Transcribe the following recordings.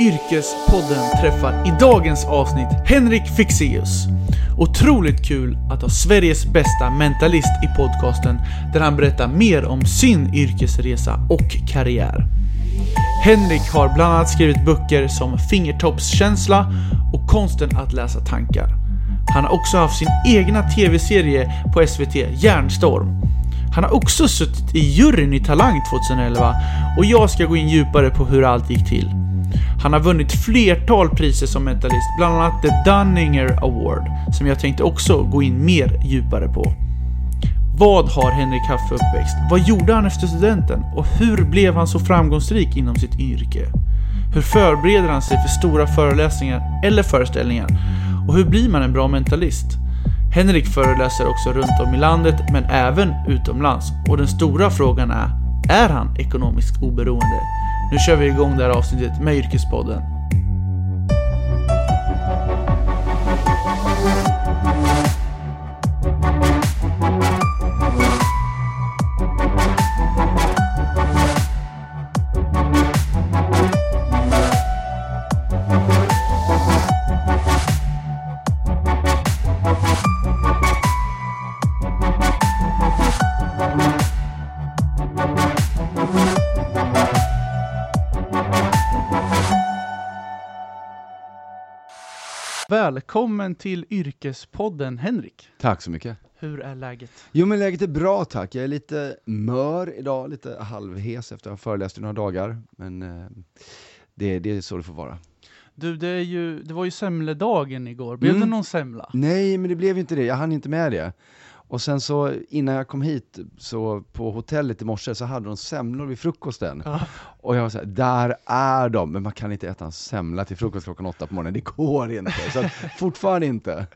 Yrkespodden träffar i dagens avsnitt Henrik Fixeus. Otroligt kul att ha Sveriges bästa mentalist i podcasten där han berättar mer om sin yrkesresa och karriär. Henrik har bland annat skrivit böcker som Fingertoppskänsla och Konsten att läsa tankar. Han har också haft sin egna tv-serie på SVT, Järnstorm. Han har också suttit i juryn i Talang 2011 och jag ska gå in djupare på hur allt gick till. Han har vunnit flertal priser som mentalist, bland annat The Dunninger Award, som jag tänkte också gå in mer djupare på. Vad har Henrik haft för uppväxt? Vad gjorde han efter studenten? Och hur blev han så framgångsrik inom sitt yrke? Hur förbereder han sig för stora föreläsningar eller föreställningar? Och hur blir man en bra mentalist? Henrik föreläser också runt om i landet, men även utomlands. Och den stora frågan är, är han ekonomiskt oberoende? Nu kör vi igång det här avsnittet med Yrkespodden. Välkommen till Yrkespodden Henrik. Tack så mycket. Hur är läget? Jo men läget är bra tack. Jag är lite mör idag, lite halvhes efter att ha föreläst i några dagar. Men eh, det, det är så det får vara. Du, det, är ju, det var ju semledagen igår. Blev Mm. det någon semla? Nej, men det blev inte det. Jag hann inte med det. Och sen så innan jag kom hit, så på hotellet i morse, så hade de semlor vid frukosten. Ja. Och jag var såhär, där är de! Men man kan inte äta en semla till frukost klockan åtta på morgonen, det går inte. Så fortfarande inte.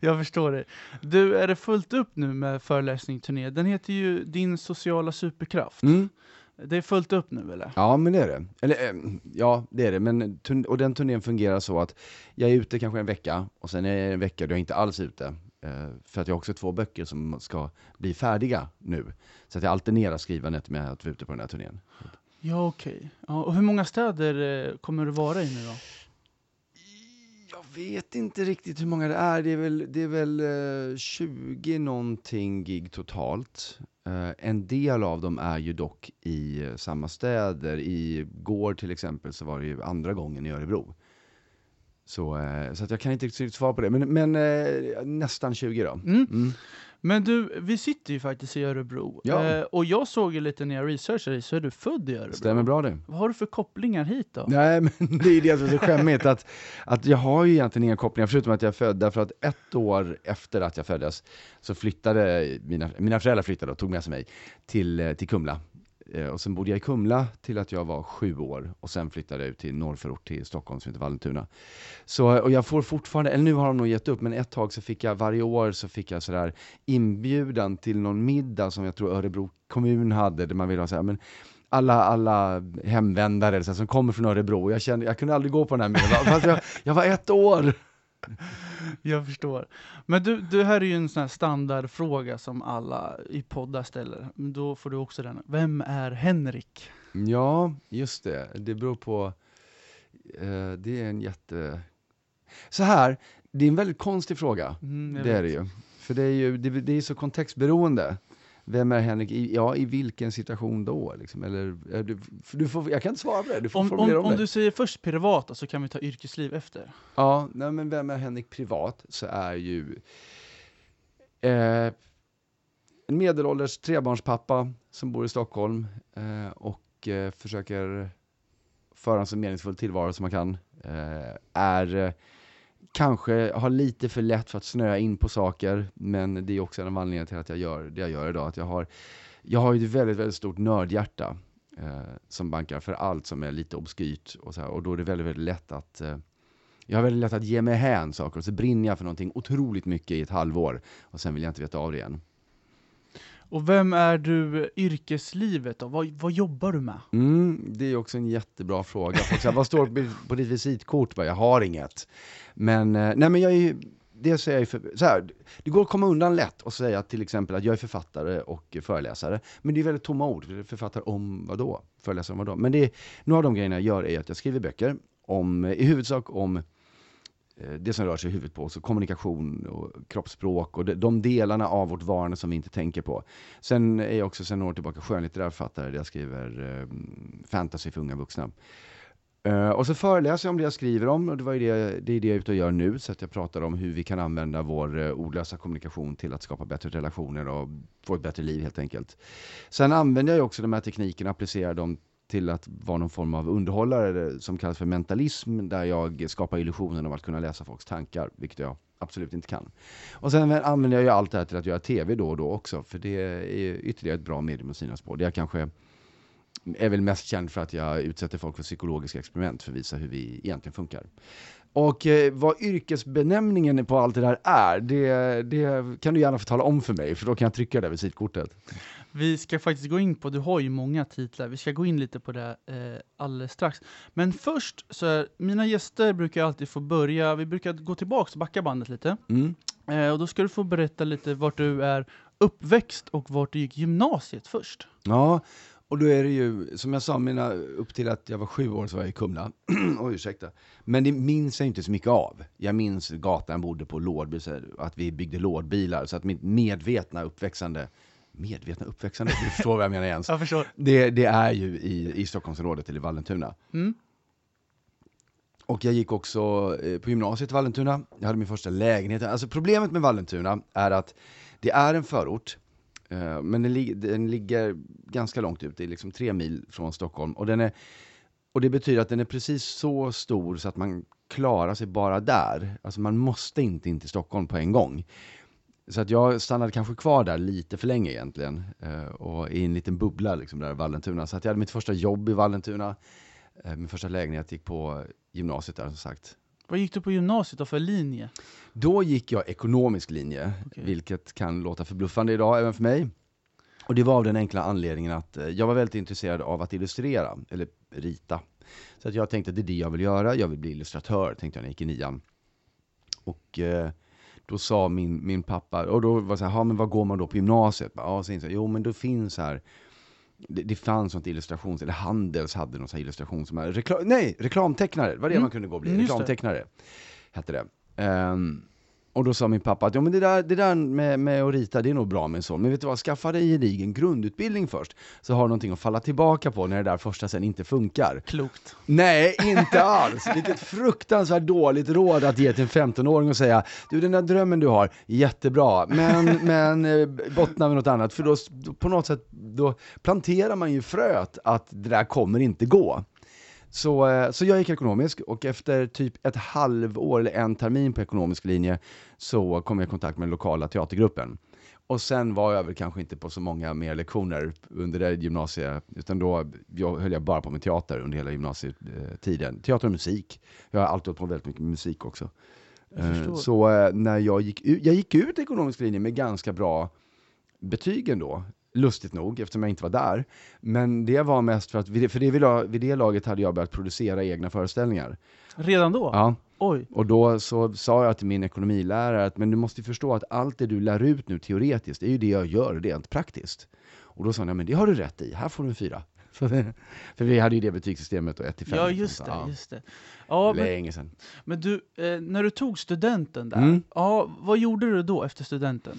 Jag förstår det. Du, är det fullt upp nu med föreläsningsturné? Den heter ju Din sociala superkraft. Mm. Det är fullt upp nu eller? Ja, men det är det. Eller, eh, ja, det är det. Men, och den turnén fungerar så att jag är ute kanske en vecka, och sen är jag en vecka då jag inte alls är ute. Eh, för att jag har också två böcker som ska bli färdiga nu. Så att jag alternerar skrivandet med att vara ute på den här turnén. Ja, okej. Ja, och hur många städer eh, kommer du vara i nu då? Jag vet inte riktigt hur många det är. Det är väl, det är väl eh, 20 någonting gig totalt. Eh, en del av dem är ju dock i eh, samma städer. I går till exempel så var det ju andra gången i Örebro. Så, eh, så att jag kan inte riktigt svara på det. Men, men eh, nästan 20 då. Mm. Mm. Men du, vi sitter ju faktiskt i Örebro. Ja. Eh, och jag såg ju lite när jag researchade dig, så är du född i Örebro. Stämmer bra det. Vad har du för kopplingar hit då? Nej, men det är ju det som är så skämmigt, att, att jag har ju egentligen inga kopplingar, förutom att jag är född, därför att ett år efter att jag föddes, så flyttade mina, mina föräldrar flyttade och tog med sig mig till, till Kumla. Eh, Och sen bodde jag i Kumla till att jag var sju år, och sen flyttade jag ut till norrförort till Stockholm som heter Vallentuna. Så, och jag får fortfarande, eller nu har de nog gett upp, men ett tag så fick jag, varje år så fick jag sådär inbjudan till någon middag som jag tror Örebro kommun hade, där man ville ha såhär, men alla, alla hemvändare så här, som kommer från Örebro, och jag kände, jag kunde aldrig gå på den här middagen, fast jag, jag var ett år! Jag förstår. Men du, det här är ju en sån här standardfråga som alla i poddar ställer. Då får du också den. Vem är Henrik? Ja, just det. Det beror på... Eh, det är en jätte... Så här, det är en väldigt konstig fråga. Mm, Det är vet. det ju. För det är ju det, det är så kontextberoende. Vem är Henrik? I, ja, i vilken situation då? Liksom? Eller, du, du får, jag kan inte svara på det, du får Om, om, om, om du säger först privata så kan vi ta yrkesliv efter. Ja, nej, men vem är Henrik privat? Så är ju eh, en medelålders trebarnspappa som bor i Stockholm eh, och eh, försöker föra en så meningsfull tillvaro som man kan. Eh, är eh, kanske har lite för lätt för att snöa in på saker, men det är också en av anledningarna till att jag gör det jag gör idag. Att jag har, jag har ju ett väldigt, väldigt stort nördhjärta eh, som bankar för allt som är lite obskyrt och, så här, och då är det väldigt, väldigt lätt att eh, jag har väldigt lätt att ge mig hän saker och så brinner jag för någonting otroligt mycket i ett halvår och sen vill jag inte veta av det igen. Och vem är du yrkeslivet då? Vad, vad jobbar du med? Mm, det är också en jättebra fråga. Folk säger, vad står på- ditt visitkort? Jag har inget. Men, eh, nej men jag är ju, det säger jag för, så här, det går att komma undan lätt och säga till exempel att jag är författare och föreläsare. Men det är väldigt tomma ord. Författare om vad då? Föreläsare om vad då? Men det några av de grejerna jag gör är att jag skriver böcker om, i huvudsak om Eh, det som rör sig i huvudet på, oss, kommunikation och kroppsspråk och de, de delarna av vårt varande som vi inte tänker på. Sen är jag också sedan några år tillbaka skönlitterär författare där jag skriver eh, fantasy för unga vuxna. Eh, och så föreläser jag om det jag skriver om, och det, var ju det, det är det jag är ute och gör nu, så att jag pratar om hur vi kan använda vår eh, ordlösa kommunikation till att skapa bättre relationer och få ett bättre liv helt enkelt. Sen använder jag också de här teknikerna, applicerar dem till att vara någon form av underhållare eh, som kallas för mentalism, där jag skapar illusionen av att kunna läsa folks tankar, vilket jag absolut inte kan. Och sen använder jag ju allt det här till att göra TV då och då också, för det är ytterligare ett bra medium att synas på. Det är kanske är väl mest känd för att jag utsätter folk för psykologiska experiment för att visa hur vi egentligen funkar. Och eh, vad yrkesbenämningen på allt det där är, det, det kan du gärna få tala om för mig, för då kan jag trycka det visitkortet. Vi ska faktiskt gå in på, du har ju många titlar, vi ska gå in lite på det eh, alldeles strax. Men först, så är, mina gäster brukar alltid få börja, vi brukar gå tillbaka och backa bandet lite. Mm. Eh, och då ska du få berätta lite vart du är uppväxt och vart du gick gymnasiet först. Ja, och då är det ju, som jag sa, mina, upp till att jag var sju år så var jag i Kumla. Oj, ursäkta. Men det minns jag inte så mycket av. Jag minns gatan jag bodde på, lådbil, att vi byggde lådbilar. Så att mitt medvetna uppväxande, medvetna uppväxande, du förstår vad jag menar Jens. jag förstår. Det, det är ju i, i Stockholmsområdet, eller Vallentuna. Mm. Och jag gick också eh, på gymnasiet i Vallentuna. Jag hade min första lägenhet. Alltså problemet med Vallentuna är att det är en förort Eh, men den, den, ligger ganska långt ut, det är liksom tre mil från Stockholm. Och, den är, och det betyder att den är precis så stor så att man klarar sig bara där. Alltså man måste inte in till Stockholm på en gång. Så att jag stannade kanske kvar där lite för länge egentligen. Uh, och i en liten bubbla liksom där i Vallentuna. Så att jag hade mitt första jobb i Vallentuna. Uh, min första lägenhet gick på gymnasiet där som sagt. Vad gick du på gymnasiet då för linje? Då gick jag ekonomisk linje, okay. vilket kan låta förbluffande idag även för mig. Och det var av den enkla anledningen att eh, jag var väldigt intresserad av att illustrera, eller rita. Så att jag tänkte att det är det jag vill göra, jag vill bli illustratör, tänkte jag när jag gick i nian. Och eh, då sa min, min pappa, och då var det så här, men vad går man då på gymnasiet? Ja, så insåg jo men då finns här det, det fanns sånt illustrations, eller Handels hade någon sån illustration som reklam, nej, reklamtecknare, det var det mm. man kunde gå och bli, mm, reklamtecknare hette det. Um, och då sa min pappa att ja, men det där, det där med, med att rita, det är nog bra med en son. Men vet du vad, skaffa dig en gedigen grundutbildning först. Så har du någonting att falla tillbaka på när det där första sen inte funkar. Klokt. Nej, inte alls. Vilket fruktansvärt dåligt råd att ge till en 15-åring och säga, du den där drömmen du har, jättebra, men, men eh, bottna med något annat. För då, på något sätt, då planterar man ju fröet att det där kommer inte gå. Så, eh, så jag gick ekonomisk och efter typ ett halvår eller en termin på ekonomisk linje så kom jag i kontakt med den lokala teatergruppen. Och sen var jag väl kanske inte på så många mer lektioner under det gymnasiet, utan då jag, höll jag bara på med teater under hela gymnasietiden. Teater och musik. Jag har alltid hållit på väldigt mycket med musik också. Eh, så eh, när jag gick ut, jag gick ut ekonomisk linje med ganska bra betyg ändå. Lustigt nog, eftersom jag inte var där. Men det var mest för att, för det, vid det laget hade jag börjat producera egna föreställningar. Redan då? Ja. Oj. Och då så sa jag till min ekonomilärare att men du måste förstå att allt det du lär ut nu teoretiskt, det är ju det jag gör rent praktiskt. Och då sa han, ja men det har du rätt i, här får du en fyra. för vi hade ju det betygssystemet då, 1 till 5. Ja, just det. Ja. Just det. Ja, Länge men, sedan. Men du, eh, när du tog studenten där, mm. ja, vad gjorde du då efter studenten?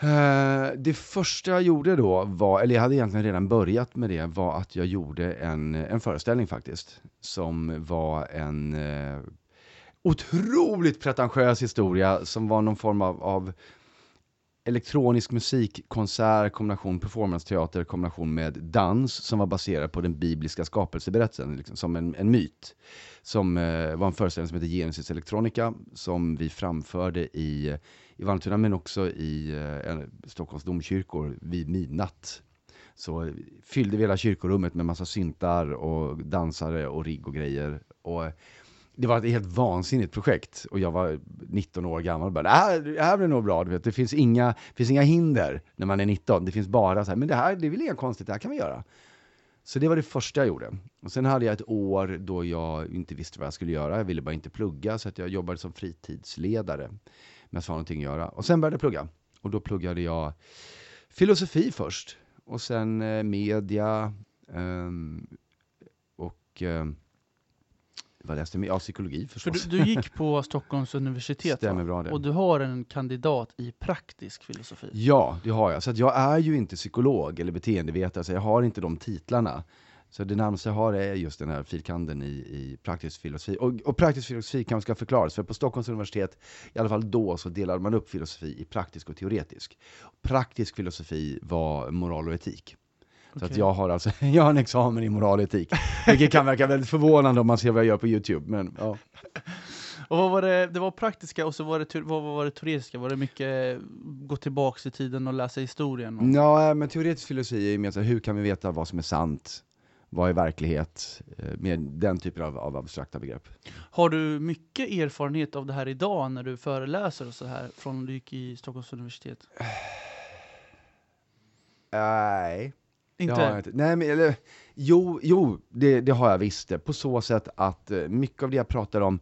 Eh, det första jag gjorde då var, eller jag hade egentligen redan börjat med det, var att jag gjorde en, en föreställning faktiskt. Som var en eh, otroligt pretentiös historia, som var någon form av, av elektronisk musikkonsert, kombination performance-teater, kombination med dans, som var baserad på den bibliska skapelseberättelsen, liksom, som en, en myt. Som eh, var en föreställning som heter Genesis Electronica, som vi framförde i i Vallentuna men också i eh, Stockholms domkyrkor vid midnatt. Så fyllde vi hela kyrkorummet med massa syntar och dansare och rigg och grejer. Och eh, det var ett helt vansinnigt projekt och jag var 19 år gammal och bara, det här, det här blir nog bra, du vet. Det finns inga, finns inga hinder när man är 19. Det finns bara så här, men det här, det är väl inga konstigt, det här kan vi göra. Så det var det första jag gjorde. Och sen hade jag ett år då jag inte visste vad jag skulle göra. Jag ville bara inte plugga, så att jag jobbade som fritidsledare med att ha någonting att göra. Och sen började jag plugga. Och då pluggade jag filosofi först. Och sen eh, media. Um, och um, vad läste jag? Ja, psykologi För förstås. du, du gick på Stockholms universitet Stämmer bra det. och du har en kandidat i praktisk filosofi. Ja, det har jag. Så jag är ju inte psykolog eller beteendevetare, så jag har inte de titlarna. Så det närmaste jag har är just den här filkanden i, i praktisk filosofi. Och, och praktisk filosofi kanske ska förklaras, för på Stockholms universitet, i alla fall då, så delade man upp filosofi i praktisk och teoretisk. Praktisk filosofi var moral och etik. Så att Okej. jag har alltså, jag har en examen i moral och etik. Vilket kan verka väldigt förvånande om man ser vad jag gör på YouTube, men ja. Och vad var det, det var praktiska och så var det, vad var det teoretiska? Var det mycket gå tillbaks i tiden och läsa historien? Och... Ja, men teoretisk filosofi är ju mer så här, hur kan vi veta vad som är sant? Vad är verklighet? Eh, Med den typen av, av abstrakta begrepp. Har du mycket erfarenhet av det här idag när du föreläser och så här från du gick i Stockholms universitet? Nej. Inte? Inte. Nej, men eller, jo, jo det, det har jag visst. På så sätt att eh, mycket av det jag pratar om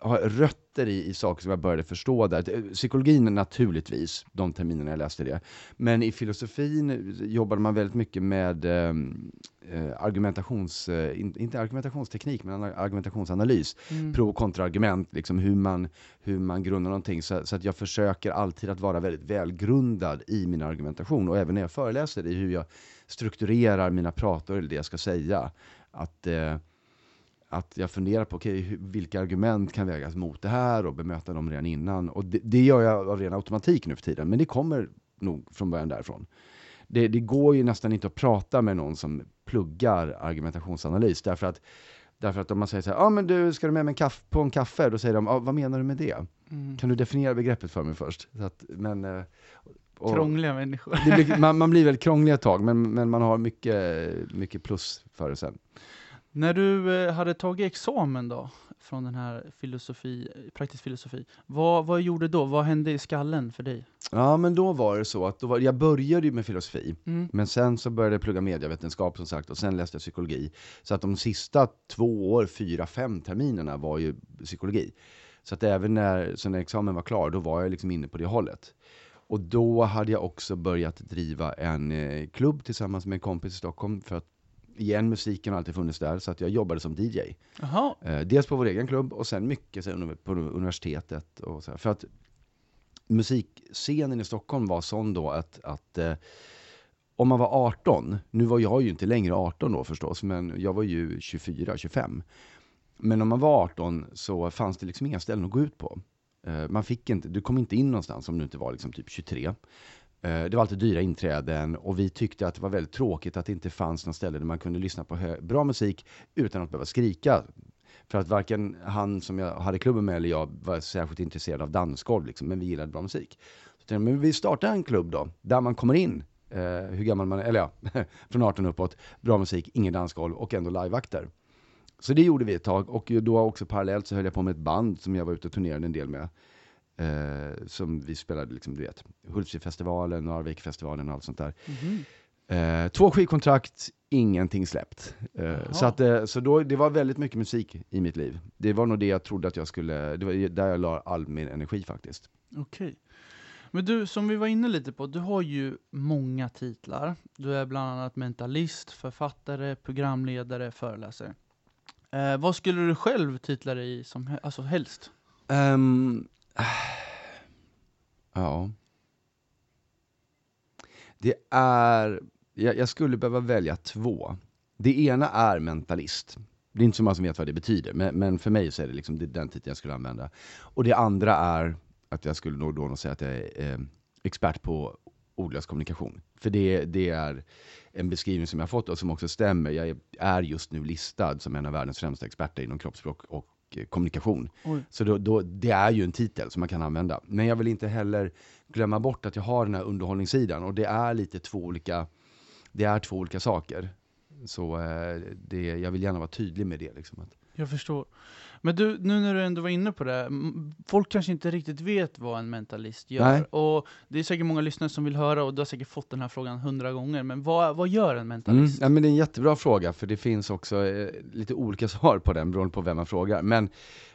har rötter i, i saker som jag började förstå där. Eh, Psykologin naturligtvis, de terminerna jag läste det. Men i filosofin jobbade man väldigt mycket med eh, eh, argumentations, eh, in, inte argumentationsteknik, men argumentationsanalys. Mm. Pro och kontraargument, liksom hur man, hur man grundar någonting. Så, så att jag försöker alltid att vara väldigt välgrundad i min argumentation. Och även när jag föreläser i hur jag strukturerar mina prator eller det jag ska säga. Att, eh, att jag funderar på okay, vilka argument kan vägas mot det här och bemöta dem redan innan. Och det, det gör jag av ren automatik nu för tiden, men det kommer nog från början därifrån. Det, det går ju nästan inte att prata med någon som pluggar argumentationsanalys, därför att Därför att om man säger så här, ah, men du, ska du med mig en kaff- på en kaffe? Då säger de, ah, vad menar du med det? Mm. Kan du definiera begreppet för mig först? Så att, men, eh, och- Krångliga människor. blir, man, man blir väldigt krånglig ett tag, men, men man har mycket, mycket plus för det sen. När du eh, hade tagit examen då, från den här filosofi, praktisk filosofi, vad, vad gjorde då? Vad hände i skallen för dig? Ja, men då var det så att då var, jag började ju med filosofi, Mm. men sen så började jag plugga medievetenskap som sagt, och sen läste jag psykologi. Så att de sista två år, fyra, fem terminerna var ju psykologi. Så att även när, så när examen var klar, då var jag liksom inne på det hållet. Och då hade jag också börjat driva en eh, klubb tillsammans med en kompis i Stockholm, för att igen, musiken har alltid funnits där, så att jag jobbade som DJ. Jaha, Eh, dels på vår egen klubb och sen mycket sen på universitetet. Och så här. För att musikscenen i Stockholm var sån då att, att eh, om man var 18, nu var jag ju inte längre 18 då förstås, men jag var ju 24, 25. Men om man var 18 så fanns det liksom inga ställen att gå ut på. Eh, man fick inte, du kom inte in någonstans om du inte var liksom typ 23. Eh, det var alltid dyra inträden och vi tyckte att det var väldigt tråkigt att det inte fanns någon ställe där man kunde lyssna på bra musik utan att behöva skrika. För att varken han som jag hade klubben med eller jag var särskilt intresserad av dansgolv, liksom, men vi gillade bra musik. Så tänkte men vi startar en klubb då, där man kommer in, eh, hur gammal man är, eller ja, från 18 uppåt, bra musik, ingen dansgolv och ändå liveakter. Så det gjorde vi ett tag och då också parallellt så höll jag på med ett band som jag var ute och turnerade en del med. Eh, som vi spelade, liksom, du vet, Hultsfredsfestivalen, Narvikfestivalen och allt sånt där. Mhm. Eh, två skivkontrakt, ingenting släppt. Eh, så att, eh, så då, det var väldigt mycket musik i mitt liv. Det var nog det jag trodde att jag skulle, det var där jag la all min energi faktiskt. okej. Men du, som vi var inne lite på, du har ju många titlar. Du är bland annat mentalist, författare, programledare, föreläsare. Eh, vad skulle du själv titla dig i som alltså helst? Ehm, Ah. ja. Det är, jag, jag skulle behöva välja två. Det ena är mentalist. Det är inte så många som vet vad det betyder, men, men för mig så är det liksom det är den titeln jag skulle använda. Och det andra är att jag skulle nog då nog säga att jag är eh, expert på ordlös kommunikation. För det, det är en beskrivning som jag har fått och som också stämmer. Jag är, är just nu listad som en av världens främsta experter inom kroppsspråk och eh, kommunikation. Oj. Så då, då, det är ju en titel som man kan använda. Men jag vill inte heller glömma bort att jag har den här underhållningssidan och det är lite två olika, det är två olika saker. Så eh, det, jag vill gärna vara tydlig med det. Liksom. Att, Jag förstår. Men du, nu när du ändå var inne på det, folk kanske inte riktigt vet vad en mentalist gör. Nej. Och det är säkert många lyssnare som vill höra, och du har säkert fått den här frågan hundra gånger, men vad, vad gör en mm, mentalist? ja, men det är en jättebra fråga för det finns också eh, lite olika svar på den beroende på vem man frågar. Men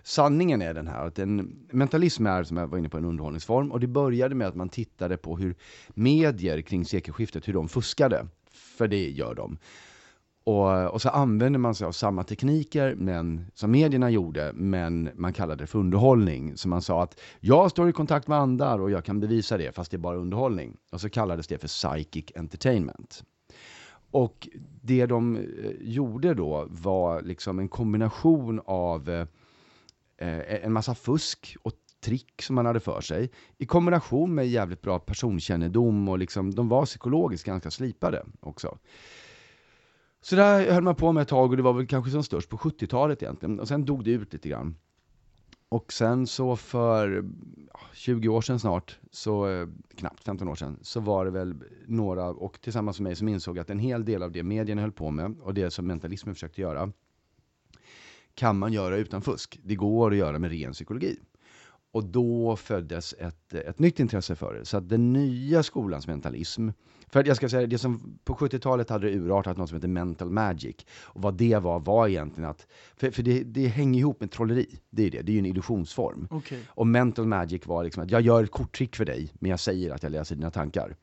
sanningen är den här att en mentalism är, som jag var inne på, en underhållningsform och det började med att man tittade på hur medier kring sekelskiftet, hur de fuskade. För det gör de. Och, och så använder man sig av samma tekniker men, som medierna gjorde, men man kallade det för underhållning. Så man sa att jag står i kontakt med andar och jag kan bevisa det, fast det är bara underhållning. Och så kallades det för psychic entertainment. Och det de eh, gjorde då var liksom en kombination av eh, eh, en massa fusk och trick som man hade för sig i kombination med jävligt bra personkännedom och liksom, de var psykologiskt ganska slipade också. Så där höll man på med ett tag och det var väl kanske som störst på 70-talet egentligen. Och sen dog det ut lite grann. Och sen så för 20 år sedan snart, så eh, knappt 15 år sedan, så var det väl några, och tillsammans med mig, som insåg att en hel del av det medierna höll på med, och det som mentalismen försökte göra, kan man göra utan fusk. Det går att göra med ren psykologi. Och då föddes ett, ett nytt intresse för det. Så att den nya skolans mentalism, för jag ska säga det som på 70-talet hade det urartat något som heter mental magic. Och vad det var, var egentligen att, för, för det, det hänger ihop med trolleri. Det är det, det är ju en illusionsform. Okay. Och mental magic var liksom att jag gör ett korttrick för dig, men jag säger att jag läser dina tankar.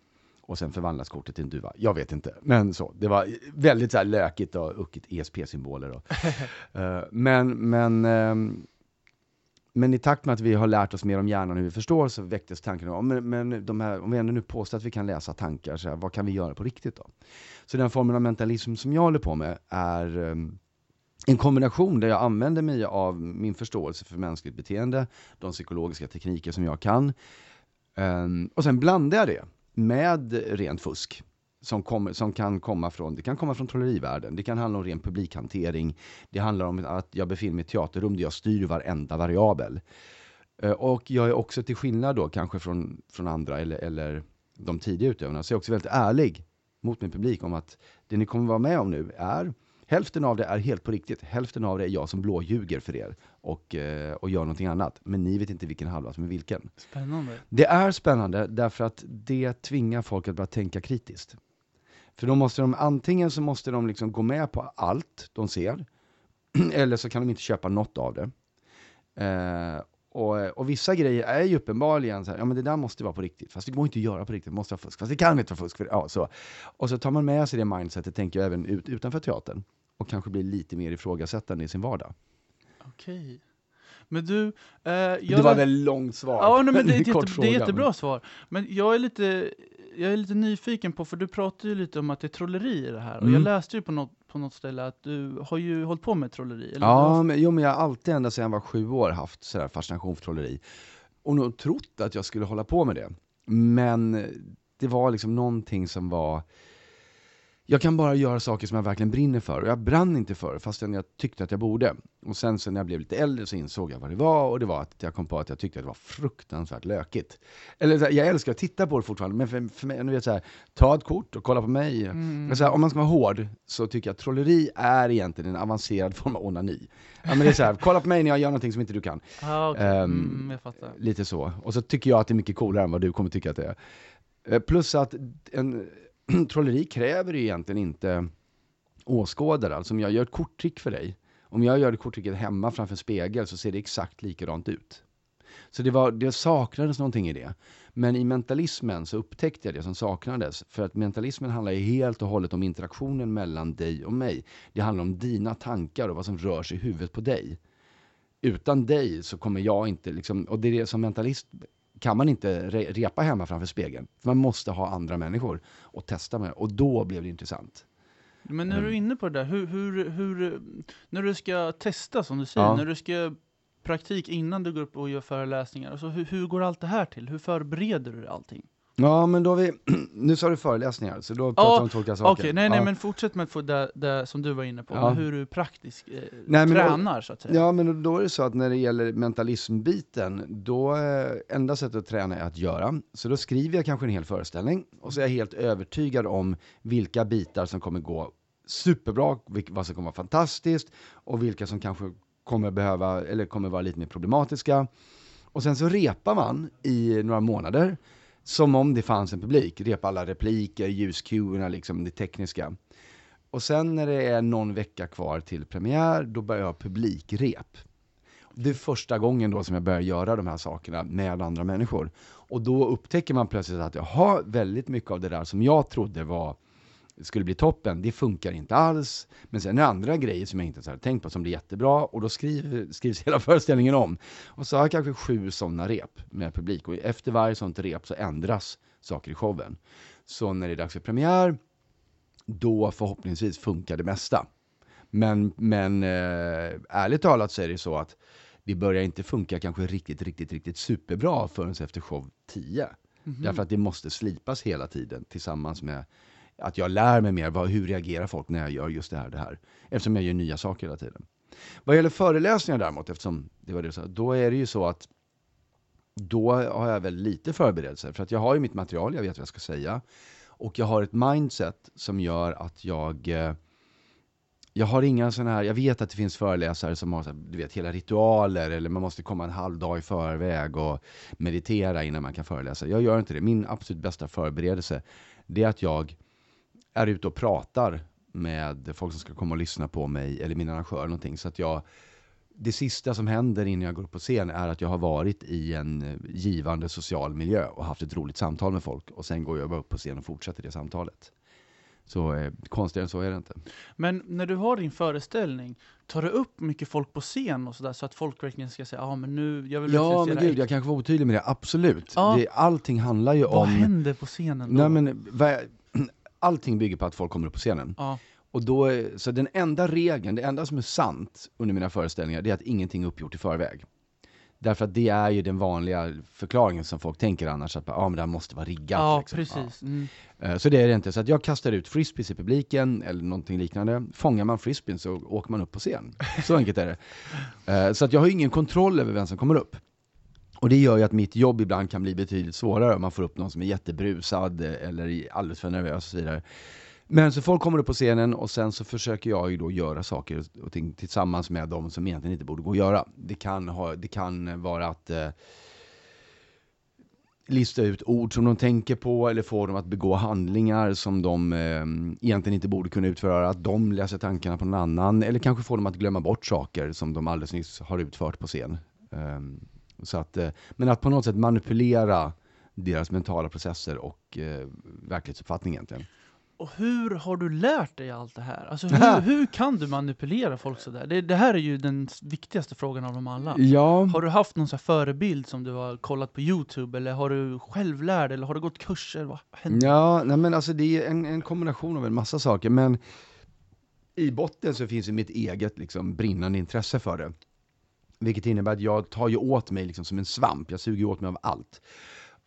Och sen förvandlas kortet till en duva. Jag vet inte, men så. Det var väldigt så här lökigt och uckigt ESP-symboler. Uh, men, men um, men i takt med att vi har lärt oss mer om hjärnan och hur vi förstår så väcktes tanken om, men, men de här, om vi ändå nu påstår att vi kan läsa tankar, så här, vad kan vi göra på riktigt då? Så den formen av mentalism som jag håller på med är um, en kombination där jag använder mig av min förståelse för mänskligt beteende, de psykologiska tekniker som jag kan, um, och sen blandar jag det med rent fusk som, kom, som kan komma från, det kan komma från trollerivärlden, det kan handla om ren publikhantering, det handlar om att jag befinner mig i ett teaterrum där jag styr varenda variabel. Eh, och jag är också till skillnad då kanske från, från andra eller, eller de tidiga utövarna, så jag är också väldigt ärlig mot min publik om att det ni kommer vara med om nu är Hälften av det är helt på riktigt, hälften av det är jag som blåljuger för er och, eh, och gör någonting annat. Men ni vet inte vilken halva som är vilken. Spännande. Det är spännande därför att det tvingar folk att börja tänka kritiskt. För då måste de, antingen så måste de liksom gå med på allt de ser, eller så kan de inte köpa något av det. Eh, och, och, vissa grejer är ju uppenbarligen så här, ja men det där måste vara på riktigt, fast det går inte att göra på riktigt, det måste vara fusk, fast det kan inte vara fusk. För, ja, så. Och så tar man med sig det mindsetet, tänker jag, även ut, utanför teatern. Och kanske blir lite mer ifrågasättande i sin vardag. Okej. Men du... Eh, det var ett väldigt långt svar. Ja, nej, men det, är ett jätte, det är jättebra svar. Men jag är lite jag är lite nyfiken på, för du pratar ju lite om att det är trolleri i det här. Och jag mm. läste ju på något, på något ställe att du har ju hållit på med trolleri. Eller ja, men, jo, men jag har alltid, ända sedan jag var sju år, haft sådär fascination för trolleri. Och nog trott att jag skulle hålla på med det. Men det var liksom någonting som var jag kan bara göra saker som jag verkligen brinner för. Och jag brann inte för fastän jag tyckte att jag borde. Och sen så när jag blev lite äldre så insåg jag vad det var och det var att jag kom på att jag tyckte att det var fruktansvärt lökigt. Eller jag älskar att titta på det fortfarande, men för, för mig, nu vet så här, ta ett kort och kolla på mig. Mm. Så här, om man ska vara hård så tycker jag att trolleri är egentligen en avancerad form av onani. Ja, men det är så här, kolla på mig när jag gör någonting som inte du kan. Ah, okay. um, mm, jag fattar. Lite så. Och så tycker jag att det är mycket coolare än vad du kommer tycka att det är. Eh, plus att en trolleri kräver ju egentligen inte åskådare. Alltså om jag gör ett korttrick för dig, om jag gör det korttricket hemma framför spegel så ser det exakt likadant ut. Så det, var, det saknades någonting i det. Men i mentalismen så upptäckte jag det som saknades. För att mentalismen handlar ju helt och hållet om interaktionen mellan dig och mig. Det handlar om dina tankar och vad som rör sig i huvudet på dig. Utan dig så kommer jag inte, liksom, och det är det som mentalist kan man inte re repa hemma framför spegeln. För man måste ha andra människor att testa med. Och då blev det intressant. Men när du är mm. inne på det där, hur, hur, hur, när du ska testa som du säger, ja. när du ska praktik innan du går upp och gör föreläsningar, alltså hur, hur går allt det här till? Hur förbereder du allting? Ja, men då har vi, nu sa du föreläsningar, så då pratar vi ja, om två olika saker. Okej, okay, nej, nej, ja. men fortsätt med det, det som du var inne på, ja. hur du praktiskt eh, nej, tränar då, så att säga. Ja, men då är det så att när det gäller mentalismbiten, då eh, enda sättet att träna är att göra. Så då skriver jag kanske en hel föreställning, och så är jag helt övertygad om vilka bitar som kommer gå superbra, vad som kommer vara fantastiskt, och vilka som kanske kommer behöva, eller kommer vara lite mer problematiska. Och sen så repar man i några månader, som om det fanns en publik. Repa alla repliker, ljuscuerna, liksom det tekniska. Och sen när det är någon vecka kvar till premiär, då börjar jag publikrep. Det är första gången då som jag börjar göra de här sakerna med andra människor. Och då upptäcker man plötsligt att jag har väldigt mycket av det där som jag trodde var skulle bli toppen, det funkar inte alls. Men sen är det andra grejer som jag inte hade tänkt på som blir jättebra och då skriver, skrivs hela föreställningen om. Och så har jag kanske sju sådana rep med publik och efter varje sånt rep så ändras saker i showen. Så när det är dags för premiär, då förhoppningsvis funkar det mesta. Men, men eh, ärligt talat så är det så att det börjar inte funka kanske riktigt, riktigt, riktigt superbra förrän efter show 10. Mm -hmm. Därför att det måste slipas hela tiden tillsammans med att jag lär mig mer, vad, hur reagerar folk när jag gör just det här, det här. Eftersom jag gör nya saker hela tiden. Vad gäller föreläsningar däremot, eftersom det var det så, då är det ju så att då har jag väl lite förberedelser. För att jag har ju mitt material, jag vet vad jag ska säga. Och jag har ett mindset som gör att jag eh, jag har inga sådana här, jag vet att det finns föreläsare som har du vet, hela ritualer eller man måste komma en halv dag i förväg och meditera innan man kan föreläsa. Jag gör inte det. Min absolut bästa förberedelse, det är att jag är ute och pratar med folk som ska komma och lyssna på mig eller min arrangör eller någonting. Så att jag, det sista som händer innan jag går upp på scen är att jag har varit i en givande social miljö och haft ett roligt samtal med folk. Och sen går jag bara upp på scen och fortsätter det samtalet. Så eh, konstigare än så är det inte. Men när du har din föreställning, tar du upp mycket folk på scen och sådär så att folk verkligen ska säga ja ah, men nu, jag vill Ja men gud, jag kanske var otydlig med det, absolut. Ja. Det, allting handlar ju Vad om... Vad händer på scenen då? Nej, men, allting bygger på att folk kommer upp på scenen. Ja. Och då, så den enda regeln, det enda som är sant under mina föreställningar, det är att ingenting är uppgjort i förväg. Därför att det är ju den vanliga förklaringen som folk tänker annars, att ah, men det här måste vara riggat. Ja, liksom. precis. Ja. Mm. Eh, så det är det inte. Så att jag kastar ut frisbees i publiken, eller någonting liknande. Fångar man frisbeen så åker man upp på scen. Så enkelt är det. Eh, så att jag har ingen kontroll över vem som kommer upp. Och det gör ju att mitt jobb ibland kan bli betydligt svårare om man får upp någon som är jättebrusad eh, eller alldeles för nervös och så vidare. Men så folk kommer upp på scenen och sen så försöker jag ju då göra saker och ting tillsammans med dem som egentligen inte borde gå att göra. Det kan, ha, det kan vara att eh, lista ut ord som de tänker på eller få dem att begå handlingar som de eh, egentligen inte borde kunna utföra. Att de läser tankarna på någon annan eller kanske få dem att glömma bort saker som de alldeles nyss har utfört på scen. Eh, så att, eh, men att på något sätt manipulera deras mentala processer och eh, verklighetsuppfattning egentligen. Och hur har du lärt dig allt det här? Alltså hur, hur kan du manipulera folk sådär? Det, det här är ju den viktigaste frågan av dem alla. Ja. Har du haft någon förebild som du har kollat på Youtube? Eller har du själv lärt Eller har du gått kurser? Vad händer? Ja, nej men alltså det är en, en kombination av en massa saker. Men i botten så finns ju mitt eget liksom, brinnande intresse för det. Vilket innebär att jag tar ju åt mig liksom som en svamp. Jag suger åt mig av allt.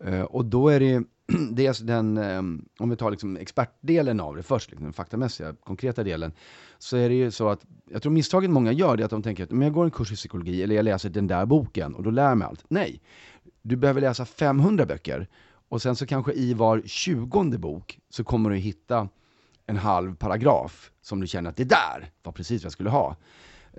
Uh, och då är det dels alltså den, um, om vi tar liksom expertdelen av det först, liksom, den faktamässiga, konkreta delen, så är det ju så att, jag tror misstaget många gör det är att de tänker att om jag går en kurs i psykologi eller jag läser den där boken och då lär jag mig allt. Nej! Du behöver läsa 500 böcker och sen så kanske i var tjugonde bok så kommer du hitta en halv paragraf som du känner att det där var precis vad jag skulle ha.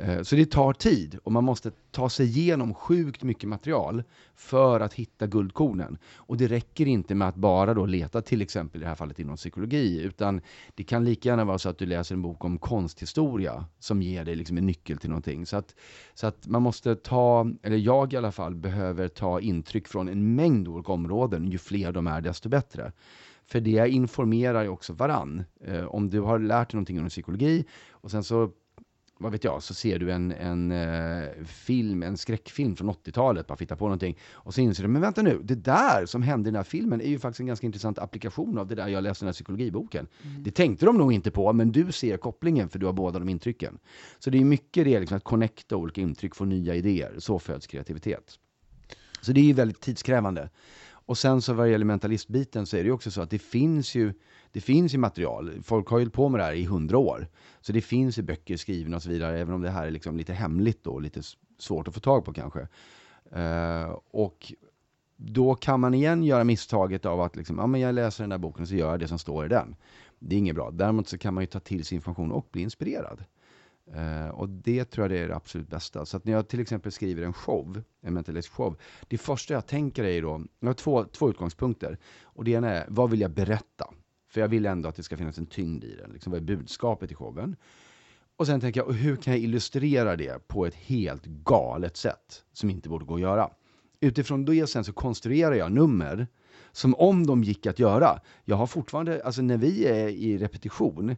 Eh, så det tar tid och man måste ta sig igenom sjukt mycket material för att hitta guldkornen. Och det räcker inte med att bara då leta till exempel i det här fallet inom psykologi, utan det kan lika gärna vara så att du läser en bok om konsthistoria som ger dig liksom en nyckel till någonting. Så att, så att man måste ta, eller jag i alla fall, behöver ta intryck från en mängd olika områden. Ju fler de är, desto bättre. För det informerar ju också varann. Eh, om du har lärt dig någonting om psykologi och sen så vad vet jag, så ser du en, en uh, film, en skräckfilm från 80-talet, bara fitta på någonting, och så inser du, men vänta nu, det där som hände i den här filmen är ju faktiskt en ganska intressant applikation av det där jag läste i den här psykologiboken. Mm. Det tänkte de nog inte på, men du ser kopplingen för du har båda de intrycken. Så det är mycket det, liksom, att connecta olika intryck, få nya idéer, så föds kreativitet. Så det är ju väldigt tidskrävande. Och sen så vad det gäller mentalistbiten så är det ju också så att det finns ju det finns ju material. Folk har ju på med det här i hundra år. Så det finns ju böcker skrivna och så vidare, även om det här är liksom lite hemligt då, lite svårt att få tag på kanske. Uh, och då kan man igen göra misstaget av att liksom, ja, men jag läser den där boken och så gör jag det som står i den. Det är inget bra. Däremot så kan man ju ta till sig information och bli inspirerad. Uh, och det tror jag det är det absolut bästa. Så att när jag till exempel skriver en show, en mentalist show, det första jag tänker är då, jag har två, två utgångspunkter. Och det ena är, vad vill jag berätta? För jag vill ändå att det ska finnas en tyngd i den. Liksom, vad är budskapet i showen? Och sen tänker jag, hur kan jag illustrera det på ett helt galet sätt som inte borde gå att göra? Utifrån det sen så konstruerar jag nummer som om de gick att göra. Jag har fortfarande, alltså när vi är i repetition,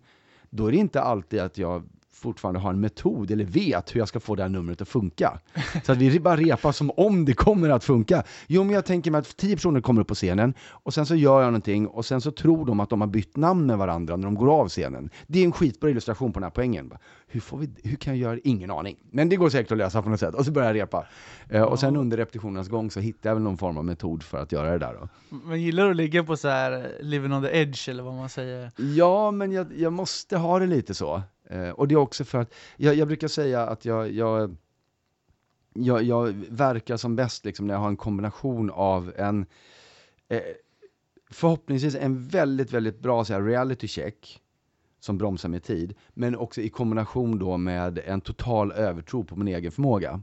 då är det inte alltid att jag fortfarande har en metod eller vet hur jag ska få det här numret att funka. Så att vi bara repar som om det kommer att funka. Jo, men jag tänker mig att tio personer kommer upp på scenen och sen så gör jag någonting och sen så tror de att de har bytt namn med varandra när de går av scenen. Det är en skitbra illustration på den här poängen. Hur, får vi, hur kan jag göra? Ingen aning. Men det går säkert att lösa på något sätt. Och så börjar jag repa. Eh, och sen under repetitionens gång så hittar jag väl någon form av metod för att göra det där. Då. Men gillar du att ligga på så här living on the edge eller vad man säger? Ja, men jag, jag måste ha det lite så. Eh, och det är också för att, jag, jag brukar säga att jag, jag, jag, jag, verkar som bäst liksom när jag har en kombination av en, eh, förhoppningsvis en väldigt, väldigt bra så här, reality check, som bromsar med tid, men också i kombination då med en total övertro på min egen förmåga.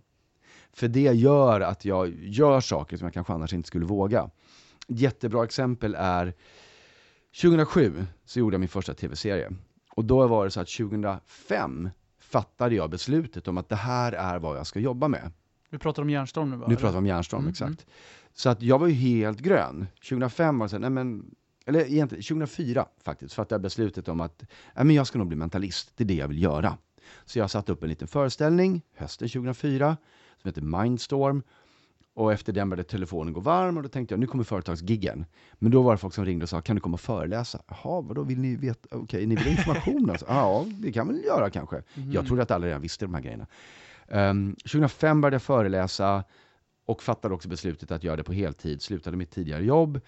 För det gör att jag gör saker som jag kanske annars inte skulle våga. Ett jättebra exempel är 2007 så gjorde jag min första tv-serie. Och då var det så att 2005 fattade jag beslutet om att det här är vad jag ska jobba med. Vi pratar om Järnstorm nu va? Nu pratar vi om Järnstorm, mm, exakt. Mm. Så att jag var ju helt grön. 2005 var det så nej men, eller egentligen 2004 faktiskt, fattade jag beslutet om att nej men jag ska nog bli mentalist, det är det jag vill göra. Så jag satte upp en liten föreställning hösten 2004 som heter Mindstorm och efter den började telefonen gå varm och då tänkte jag, nu kommer företagsgiggen. Men då var det folk som ringde och sa, kan du komma och föreläsa? Jaha, vadå, vill ni veta? Okej, okay, ni vill ha information alltså? Ja, det kan väl göra kanske. Mm. Jag trodde att alla redan visste de här grejerna. Um, ehm, 2005 började jag föreläsa och fattade också beslutet att göra det på heltid, slutade mitt tidigare jobb.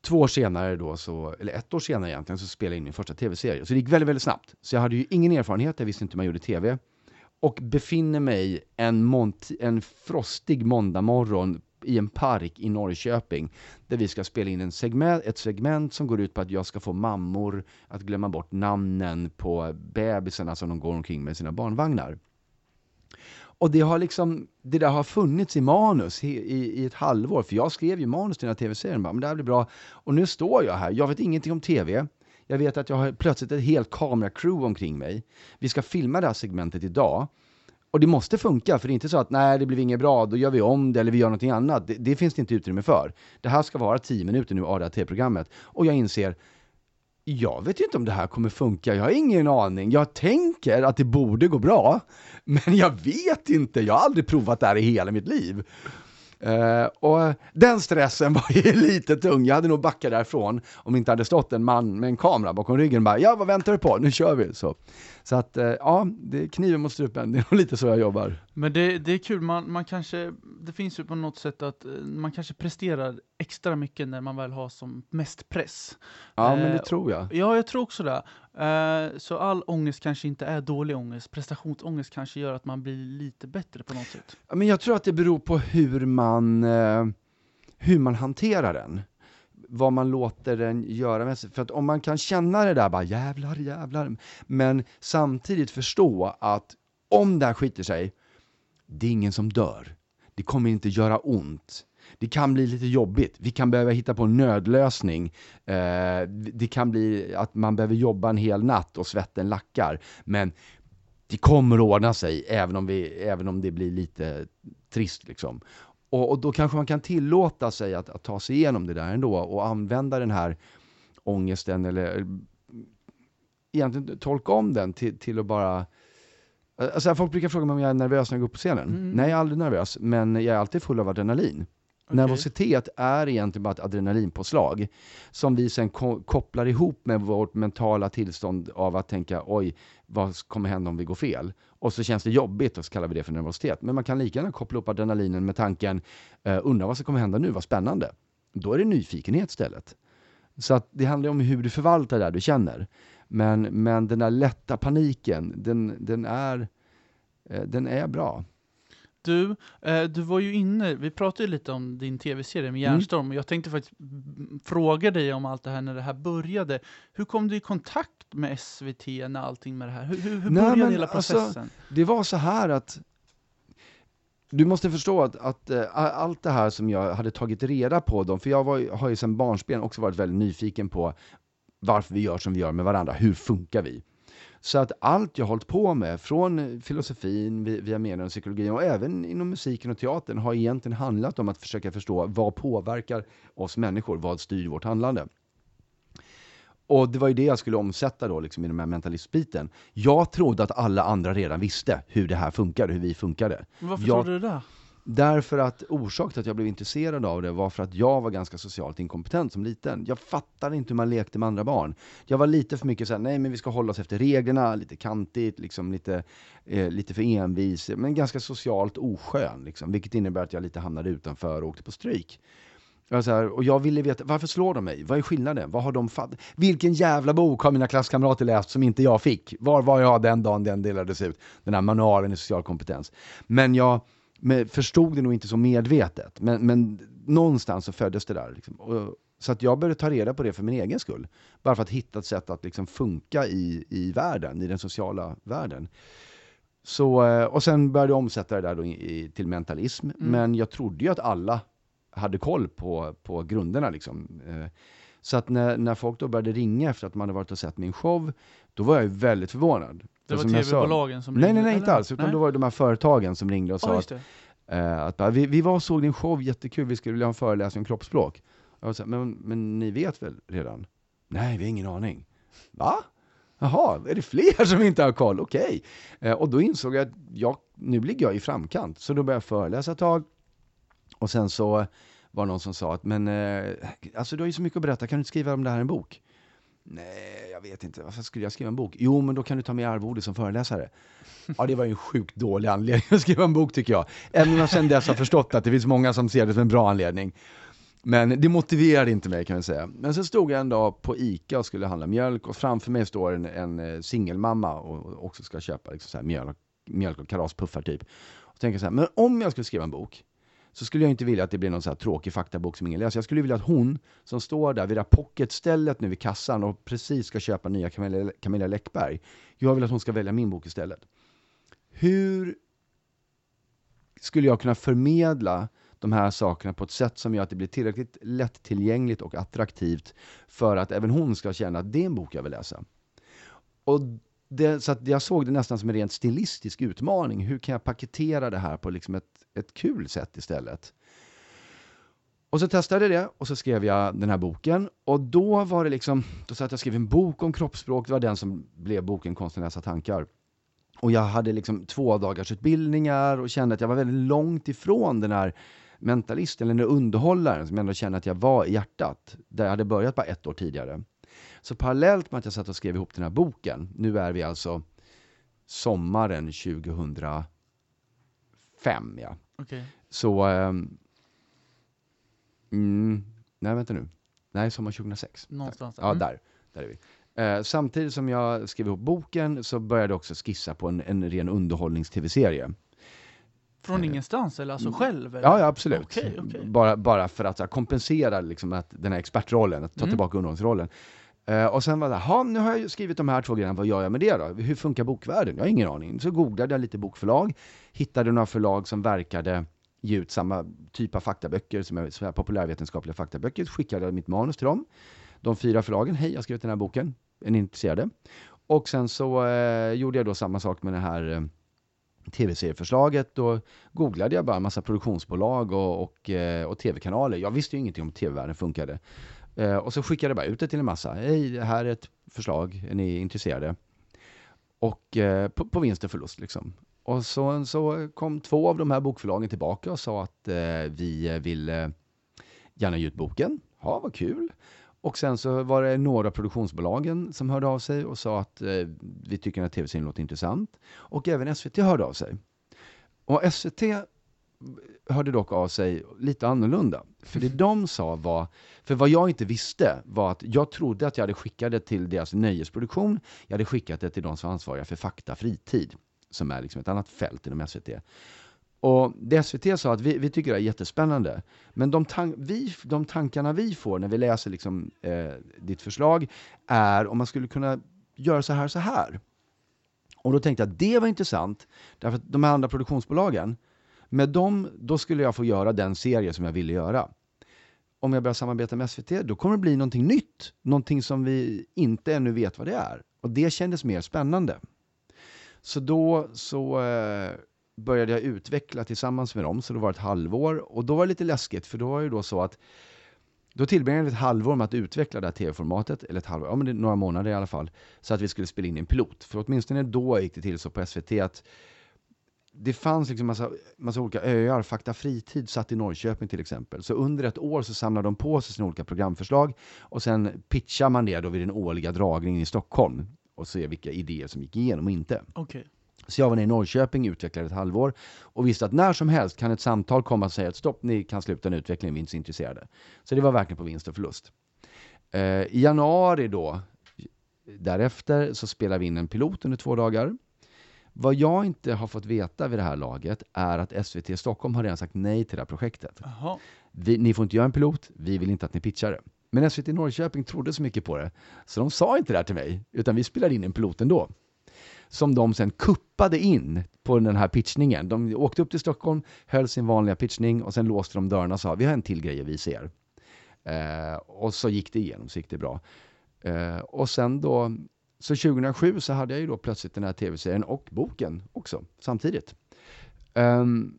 Två år senare då, så, eller ett år senare egentligen, så spelade jag in min första tv-serie. Så det gick väldigt, väldigt snabbt. Så jag hade ju ingen erfarenhet, jag visste inte hur man gjorde tv och befinner mig en, en frostig måndagmorgon i en park i Norrköping där vi ska spela in en segment, ett segment som går ut på att jag ska få mammor att glömma bort namnen på bebisarna som de går omkring med sina barnvagnar. Och det har liksom, det där har funnits i manus i, i, i ett halvår, för jag skrev ju manus till den här tv-serien, men det här blir bra. Och nu står jag här, jag vet ingenting om tv, jag vet att jag har plötsligt ett helt kameracrew omkring mig. Vi ska filma det här segmentet idag. Och det måste funka, för det är inte så att nej, det blev inget bra, då gör vi om det eller vi gör någonting annat. Det, det finns det inte utrymme för. Det här ska vara 10 minuter nu, ADAT-programmet. Och jag inser, jag vet ju inte om det här kommer funka, jag har ingen aning. Jag tänker att det borde gå bra, men jag vet inte, jag har aldrig provat det här i hela mitt liv. Uh, och den stressen var ju lite tung. Jag hade nog backat därifrån om det inte hade stått en man med en kamera bakom ryggen bara ja, vad väntar du på? Nu kör vi! Så, så att uh, ja, det är kniven mot strupen. Det är nog lite så jag jobbar. Men det, det är kul, man, man kanske, det finns ju på något sätt att eh, man kanske presterar extra mycket när man väl har som mest press. Ja, uh, men det tror jag. Ja, jag tror också det. Uh, så all ångest kanske inte är dålig ångest. Prestationsångest kanske gör att man blir lite bättre på något sätt. Men jag tror att det beror på hur man, uh, hur man hanterar den. Vad man låter den göra med sig. För att om man kan känna det där bara jävlar, jävlar, men samtidigt förstå att om det här skiter sig, det är ingen som dör. Det kommer inte göra ont det kan bli lite jobbigt. Vi kan behöva hitta på en nödlösning. Eh, det kan bli att man behöver jobba en hel natt och svetten lackar. Men det kommer att ordna sig, även om, vi, även om det blir lite trist. Liksom. Och, och då kanske man kan tillåta sig att, att, ta sig igenom det där ändå och använda den här ångesten eller eh, egentligen tolka om den till, till att bara Alltså folk brukar fråga mig om jag är nervös när jag går upp på scenen. Mm. Nej, jag är aldrig nervös, men jag är alltid full av adrenalin. Okay. Nervositet är egentligen bara ett adrenalinpåslag som vi sen ko kopplar ihop med vårt mentala tillstånd av att tänka oj, vad kommer hända om vi går fel? Och så känns det jobbigt och så kallar vi det för nervositet. Men man kan lika gärna koppla upp adrenalinen med tanken eh, undra vad som kommer hända nu, vad spännande. Då är det nyfikenhet istället. Så att det handlar om hur du förvaltar det du känner. Men, men den där lätta paniken, den, den, är, eh, den är bra. Du, eh, du var ju inne, vi pratade lite om din tv-serie med Järnstorm, mm. och jag tänkte faktiskt fråga dig om allt det här när det här började. Hur kom du i kontakt med SVT när allting med det här? Hur, hur, hur började men, hela alltså, processen? Alltså, det var så här att du måste förstå att, att äh, allt det här som jag hade tagit reda på, dem, för jag var, har ju sedan barnsben också varit väldigt nyfiken på varför vi gör som vi gör med varandra, hur funkar vi? Så att allt jag hållit på med, från filosofin via medierna och psykologin och även inom musiken och teatern, har egentligen handlat om att försöka förstå vad påverkar oss människor, vad styr vårt handlande? Och det var ju det jag skulle omsätta då liksom i den här mentalistbiten. Jag trodde att alla andra redan visste hur det här funkade, hur vi funkade. Men varför jag, trodde du det? Därför att orsaken till att jag blev intresserad av det var för att jag var ganska socialt inkompetent som liten. Jag fattade inte hur man lekte med andra barn. Jag var lite för mycket såhär, nej men vi ska hålla oss efter reglerna, lite kantigt, liksom lite, eh, lite för envis, men ganska socialt oskön. Liksom, vilket innebär att jag lite hamnade utanför och åkte på stryk. Jag så här, och jag ville veta, varför slår de mig? Vad är skillnaden? Vad har de fatt? Vilken jävla bok har mina klasskamrater läst som inte jag fick? Var var jag den dagen den delades ut? Den här manualen i social kompetens. Men jag men förstod det nog inte så medvetet. Men, men någonstans så föddes det där. Liksom. Och, så att jag började ta reda på det för min egen skull. Bara för att hitta ett sätt att liksom funka i, i världen, i den sociala världen. Så, eh, och sen började jag omsätta det där då i, till mentalism. Mm. Men jag trodde ju att alla hade koll på, på grunderna. Liksom. Eh, så att när, när folk då började ringa efter att man hade varit och sett min show, då var jag väldigt förvånad. Det var tv-bolagen som ringde? Nej, nej, nej, inte alls. Utan nej? då var det de här företagen som ringde och sa oh, att, uh, vi, vi var och såg din show, jättekul, vi skulle vilja ha en föreläsning om kroppsspråk. Jag sa, men, men ni vet väl redan? Nej, vi har ingen aning. Va? Jaha, är det fler som inte har koll? Okej. Okay. Uh, och då insåg jag att jag, nu ligger jag i framkant. Så då började jag föreläsa ett tag. Och sen så var det någon som sa att, men uh, alltså du har ju så mycket att berätta, kan du inte skriva om det här i en bok? Nej, jag vet inte. Varför skulle jag skriva en bok? Jo, men då kan du ta med arvode som föreläsare. Ja, det var ju en sjukt dålig anledning att skriva en bok tycker jag. Även om jag sedan dess har förstått att det finns många som ser det som en bra anledning. Men det motiverade inte mig kan jag säga. Men sen stod jag en dag på ICA och skulle handla mjölk och framför mig står en, en eh, singelmamma och också ska köpa liksom så här mjölk, mjölk och kalaspuffar typ. Och tänker så här, men om jag skulle skriva en bok, så skulle jag inte vilja att det blir någon så här tråkig faktabok som ingen läser. Jag skulle vilja att hon som står där vid det pocketstället nu vid kassan och precis ska köpa nya Camilla, Camilla Läckberg. Jag vill att hon ska välja min bok istället. Hur skulle jag kunna förmedla de här sakerna på ett sätt som gör att det blir tillräckligt lättillgängligt och attraktivt för att även hon ska känna att det är en bok jag vill läsa. Och det, så att jag såg det nästan som en rent stilistisk utmaning. Hur kan jag paketera det här på liksom ett, ett kul sätt istället? Och så testade jag det och så skrev jag den här boken. Och då var det liksom, då satt jag och skrev en bok om kroppsspråk. Det var den som blev boken Konsten läsa tankar. Och jag hade liksom två dagars utbildningar och kände att jag var väldigt långt ifrån den här mentalisten, eller den underhållaren som jag ändå kände att jag var i hjärtat. Där jag hade börjat bara ett år tidigare. Så parallellt med att jag satt och skrev ihop den här boken, nu är vi alltså sommaren 2005, ja. Okay. Så, um, mm, nej vänta nu, nej sommar 2006. Någonstans där. Ja, där, där är vi. Uh, samtidigt som jag skrev ihop boken så började jag också skissa på en, en ren underhållnings-tv-serie. Från eh, ingenstans eller alltså mm. själv? Eller? Ja, ja, absolut. Okay, okay. Bara, bara för att kompensera liksom, att, den här expertrollen, att ta mm. tillbaka underhållningsrollen. Uh, och sen var det, jaha, nu har jag skrivit de här två grejerna, vad gör jag med det då? Hur funkar bokvärlden? Jag har ingen aning. Så googlade jag lite bokförlag, hittade några förlag som verkade ge ut samma typ av faktaböcker, som är, som är populärvetenskapliga faktaböcker, skickade mitt manus till dem. De fyra förlagen, hej jag har skrivit den här boken, är ni intresserade? Och sen så uh, gjorde jag då samma sak med det här uh, tv-serieförslaget. Då googlade jag bara en massa produktionsbolag och, och, och tv-kanaler. Jag visste ju ingenting om tv-världen funkade. Eh, och så skickade jag bara ut det till en massa. Hej, det här är ett förslag, är ni intresserade? Och eh, på, på vinst och förlust liksom. Och så, så kom två av de här bokförlagen tillbaka och sa att eh, vi vill eh, gärna ge ut boken. Ja, vad kul. Och sen så var det några produktionsbolagen som hörde av sig och sa att eh, vi tycker att tv-serien låter intressant. Och även SVT hörde av sig. Och SVT hörde dock av sig lite annorlunda. För det de sa var, för vad jag inte visste var att jag trodde att jag hade skickat det till deras nöjesproduktion. Jag hade skickat det till de som var ansvariga för Fakta Fritid, som är liksom ett annat fält inom SVT. Och det SVT sa att vi, vi tycker det är jättespännande, men de, tan vi, de tankarna vi får när vi läser liksom, eh, ditt förslag är om man skulle kunna göra så här, så här. Och då tänkte jag att det var intressant, därför att de här andra produktionsbolagen, med dem, då skulle jag få göra den serie som jag ville göra. Om jag börjar samarbeta med SVT, då kommer det bli någonting nytt. Någonting som vi inte ännu vet vad det är. Och det kändes mer spännande. Så då så eh, började jag utveckla tillsammans med dem, så det var ett halvår. Och då var det lite läskigt, för då var det då så att då tillbringade vi ett halvår med att utveckla det här tv-formatet, eller ett halvår, ja men det är några månader i alla fall, så att vi skulle spela in en pilot. För åtminstone då gick det till så på SVT att det fanns liksom massa, massa olika öar, Fakta Fritid satt i Norrköping till exempel. Så under ett år så samlade de på sig sina olika programförslag och sen pitchar man det då vid den årliga dragningen i Stockholm och ser vilka idéer som gick igenom och inte. Okej. Så jag var nere i Norrköping, utvecklade ett halvår och visste att när som helst kan ett samtal komma och säga att stopp, ni kan sluta en utveckling, vi är inte så intresserade. Så det var verkligen på vinst och förlust. Eh, I januari då, därefter, så spelade vi in en pilot under två dagar. Vad jag inte har fått veta vid det här laget är att SVT Stockholm har redan sagt nej till det här projektet. Vi, ni får inte göra en pilot, vi vill inte att ni pitchar det. Men SVT Norrköping trodde så mycket på det, så de sa inte det här till mig, utan vi spelade in en pilot ändå. Som de sen kuppade in på den här pitchningen. De åkte upp till Stockholm, höll sin vanliga pitchning och sen låste de dörrarna och sa vi har en till grej att visa er. Eh, och så gick det igenom, så gick det bra. Eh, och sen då, så 2007 så hade jag ju då plötsligt den här tv-serien och boken också, samtidigt. Ehm,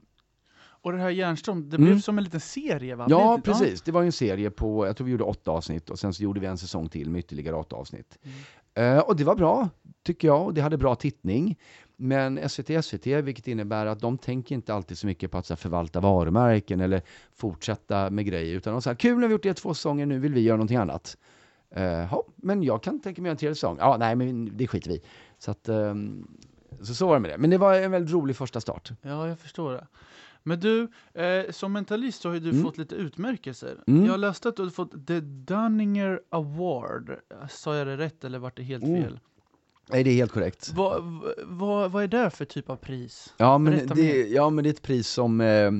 Och det här Järnström, det Mm. blev som en liten serie va? Ja, det- precis. Det var ju en serie på, jag tror vi gjorde åtta avsnitt och sen så gjorde vi en säsong till med ytterligare åtta avsnitt. Mm. Eh, och det var bra, tycker jag, och det hade bra tittning. Men SVT SVT, vilket innebär att de tänker inte alltid så mycket på att så här, förvalta varumärken eller fortsätta med grejer, utan de säger kul när vi gjort det två säsonger, nu vill vi göra någonting annat. Uh, ja, men jag kan tänka mig en tredje säsong. Ja, nej, men det skiter vi. Så att, ehm, så, så var det med det. Men det var en väldigt rolig första start. Ja, jag förstår det. Men du, eh, som mentalist så har ju du Mm. fått lite utmärkelser. Mm. Jag läste att du hade fått The Dunninger Award. Sa jag det rätt eller vart det helt Mm. fel? Nej, det är helt korrekt. Vad, vad, vad är det för typ av pris? Ja men, Berätta det, mer. ja, men det är ett pris som eh,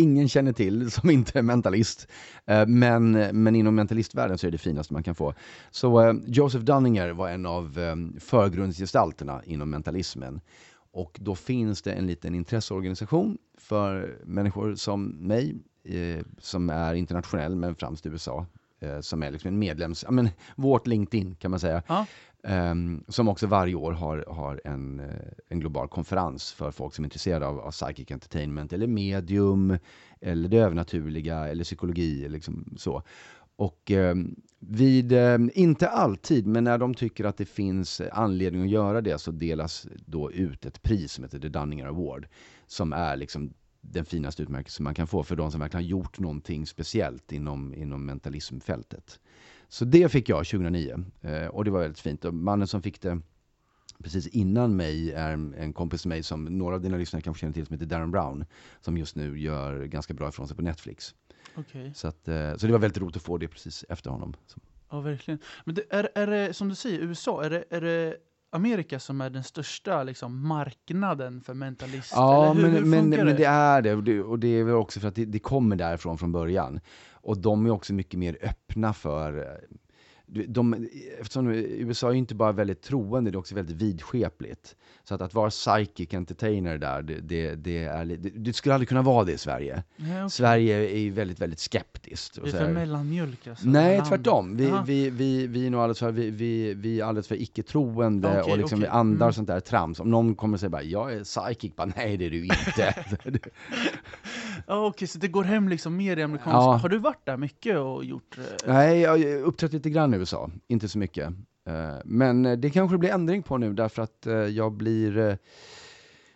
ingen känner till som inte är mentalist. Eh, men, men inom mentalistvärlden så är det det finaste man kan få. Så eh, Joseph Dunninger var en av eh, förgrundsgestalterna inom mentalismen. Och då finns det en liten intresseorganisation för människor som mig, som är internationell men främst i USA. Som är liksom en medlems, ja men vårt LinkedIn kan man säga. Ja. Um, som också varje år har, har en, eh, en global konferens för folk som är intresserade av, av psychic entertainment eller medium eller det övernaturliga eller psykologi. Liksom så. Och um, vid, um, inte alltid, men när de tycker att det finns anledning att göra det så delas då ut ett pris som heter The Dunninger Award. Som är liksom den finaste utmärkelsen man kan få för de som verkligen har gjort någonting speciellt inom, inom mentalismfältet. Så det fick jag 2009 eh, och det var väldigt fint. Och mannen som fick det precis innan mig är en, kompis till mig som några av dina lyssnare kanske känner till som heter Darren Brown. Som just nu gör ganska bra ifrån sig på Netflix. Okej, Så, att, eh, så det var väldigt roligt att få det precis efter honom. Ja verkligen. Men det, är, är det, som du säger, USA, är det, är det Amerika som är den största liksom, marknaden för mentalister? Ja, hur, men, hur men, funkar men det är det och, det. och det är väl också för att det, det kommer därifrån från början. Och de är också mycket mer öppna för eh, de, eftersom USA är ju inte bara väldigt troende, det är också väldigt vidskepligt. Så att, att vara psychic entertainer där, det, det, det, är, det, det skulle aldrig kunna vara det i Sverige. Ja, okej. Sverige är ju väldigt, väldigt skeptiskt. Det är för mellanmjölk alltså? Nej, land. tvärtom. Vi, Aha. vi, vi, vi, är nog alldeles för, vi, vi, vi är alldeles för icke-troende Okej, och liksom okej. vi andar Mm. sånt där trams. Om någon kommer och säger bara jag är psychic, bara nej det är du inte. Ja, okej, så det går hem liksom mer i amerikansk... Ja. Har du varit där mycket och gjort... eh, nej, jag har uppträtt lite grann i USA, inte så mycket. Eh, Men eh, det kanske blir ändring på nu därför att eh, jag blir...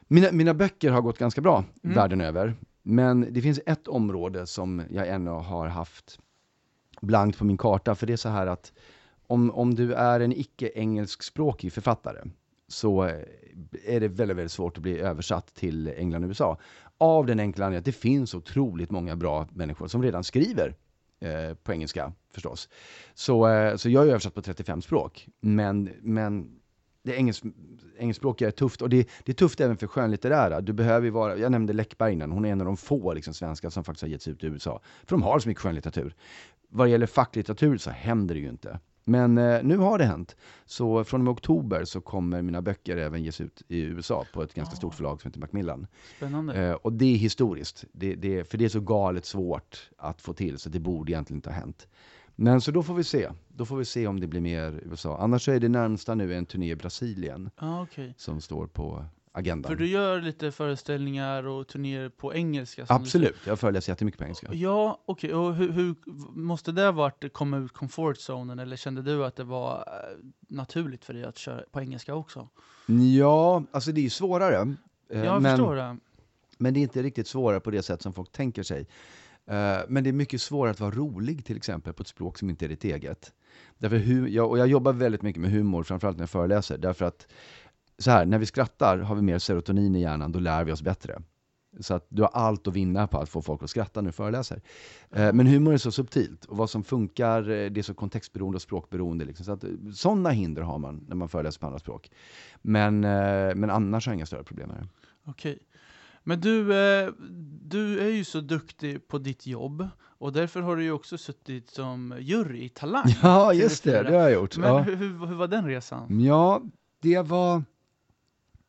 Mina, mina böcker har gått ganska bra Mm. världen över. Men det finns ett område som jag ännu har haft blankt på min karta. För det är så här att om, om du är en icke-engelskspråkig författare så är det väldigt, väldigt svårt att bli översatt till England och USA. Av den enkla anledningen att det finns otroligt många bra människor som redan skriver eh, på engelska förstås. Så, eh, så jag är översatt på 35 språk. Men, men det engels, engelskspråkiga är tufft och det, det är tufft även för skönlitterära. Du behöver vara, jag nämnde Läckberg innan, hon är en av de få liksom, svenskar som faktiskt har getts ut i USA. För de har så mycket skönlitteratur. Vad det gäller facklitteratur så händer det ju inte. Men eh, nu har det hänt. Så från och med oktober så kommer mina böcker även ges ut i USA på ett ganska stort förlag som heter Macmillan. Spännande. Eh, och det är historiskt. Det, det, för det är så galet svårt att få till så det borde egentligen inte ha hänt. Men så då får vi se. Då får vi se om det blir mer USA. Annars så är det närmsta nu en turné i Brasilien Ja, okej. som står på agendan. För du gör lite föreställningar och turnéer på engelska? som du Absolut, jag föreläser jättemycket på engelska. Ja, okej. Och hur, hur, måste det ha varit komma ut comfort zonen eller kände du att det var eh, naturligt för dig att köra på engelska också? Ja, alltså det är ju svårare. eh, Jag men, förstår det. men det är inte riktigt svårare på det sätt som folk tänker sig. Eh, Men det är mycket svårare att vara rolig till exempel på ett språk som inte är ditt eget. Därför hu- jag, och jag jobbar väldigt mycket med humor, framförallt när jag föreläser. Därför att så här, när vi skrattar har vi mer serotonin i hjärnan, då lär vi oss bättre. Så att du har allt att vinna på att få folk att skratta när du föreläser. Eh, Men humor är så subtilt och vad som funkar, eh, det är så kontextberoende och språkberoende. Liksom. Så att, eh, sådana hinder har man när man föreläser på andra språk. Men, men annars har jag inga större problem med det. Okej. Men du, du är ju så duktig på ditt jobb och därför har du ju också suttit som jury i Talang. Ja, just det, TV4. det har jag gjort. Men ja. hur, hur var den resan? Ja, det var,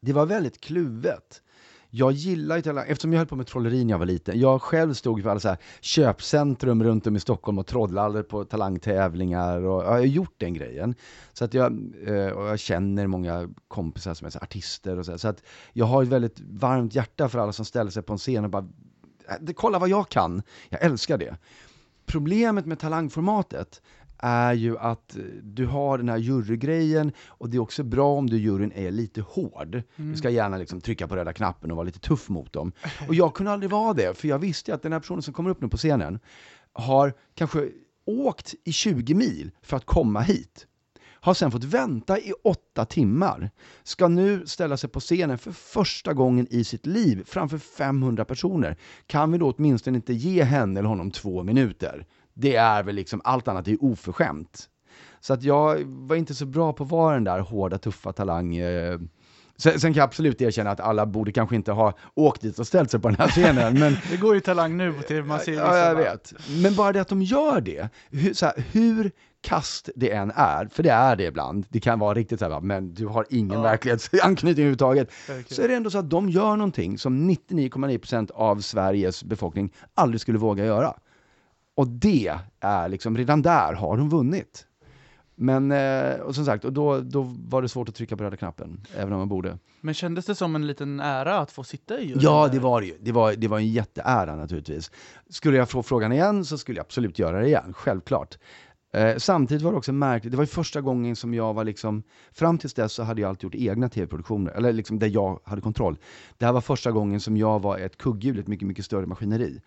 det var väldigt kluvet. Jag gillar ju Talang, eftersom jag höll på med trolleri när jag var liten. Jag själv stod för alla så här köpcentrum runt om i Stockholm och trollade på talangtävlingar och jag har gjort den grejen. Så att jag, eh, och jag känner många kompisar som är så här artister och så, här. så att jag har ett väldigt varmt hjärta för alla som ställer sig på en scen och bara, äh, kolla vad jag kan. Jag älskar det. Problemet med talangformatet är ju att eh, du har den här jurygrejen och det är också bra om du juryn är lite hård. Du ska gärna liksom trycka på röda knappen och vara lite tuff mot dem. Och jag kunde aldrig vara det, för jag visste ju att den här personen som kommer upp nu på scenen har kanske åkt i 20 mil för att komma hit. Har sen fått vänta i åtta timmar. Ska nu ställa sig på scenen för första gången i sitt liv framför 500 personer. Kan vi då åtminstone inte ge henne eller honom två minuter? Det är väl liksom, allt annat är oförskämt. Så att jag var inte så bra på att vara den där hårda, tuffa talang. eh. Sen, sen kan jag absolut erkänna att alla borde kanske inte ha åkt dit och ställt sig på den här scenen, men Det går ju Talang nu på TV, man ser Ja, jag vet. Men bara det att de gör det, hur, så här, hur kast det än är, för det är det ibland, det kan vara riktigt så här, men du har ingen Ja. verklighetsanknytning överhuvudtaget, så är det ändå så att de gör någonting som 99,9% av Sveriges befolkning aldrig skulle våga göra. Och det är liksom, redan där har de vunnit. Men, eh, och som sagt, och då, då var det svårt att trycka på röda knappen, även om man borde. Men kändes det som en liten ära att få sitta i? Ja, det var det ju. Det var, det var en jätteära naturligtvis. Skulle jag få frågan igen så skulle jag absolut göra det igen, självklart. Eh, samtidigt var det också märkligt, det var ju första gången som jag var liksom, fram tills dess så hade jag alltid gjort egna tv-produktioner, eller liksom där jag hade kontroll. Det här var första gången som jag var ett kugghjul, ett mycket, mycket större maskineri.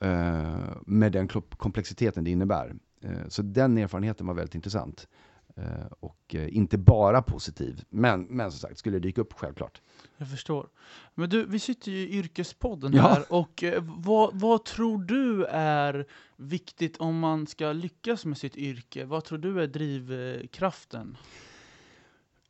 Eh, med den komplexiteten det innebär. Eh, så den erfarenheten var väldigt intressant. Eh, och inte bara positiv, men, men som sagt, skulle det dyka upp, självklart. Jag förstår. Men du, vi sitter ju i Yrkespodden Ja. här och vad, vad tror du är viktigt om man ska lyckas med sitt yrke? Vad tror du är drivkraften?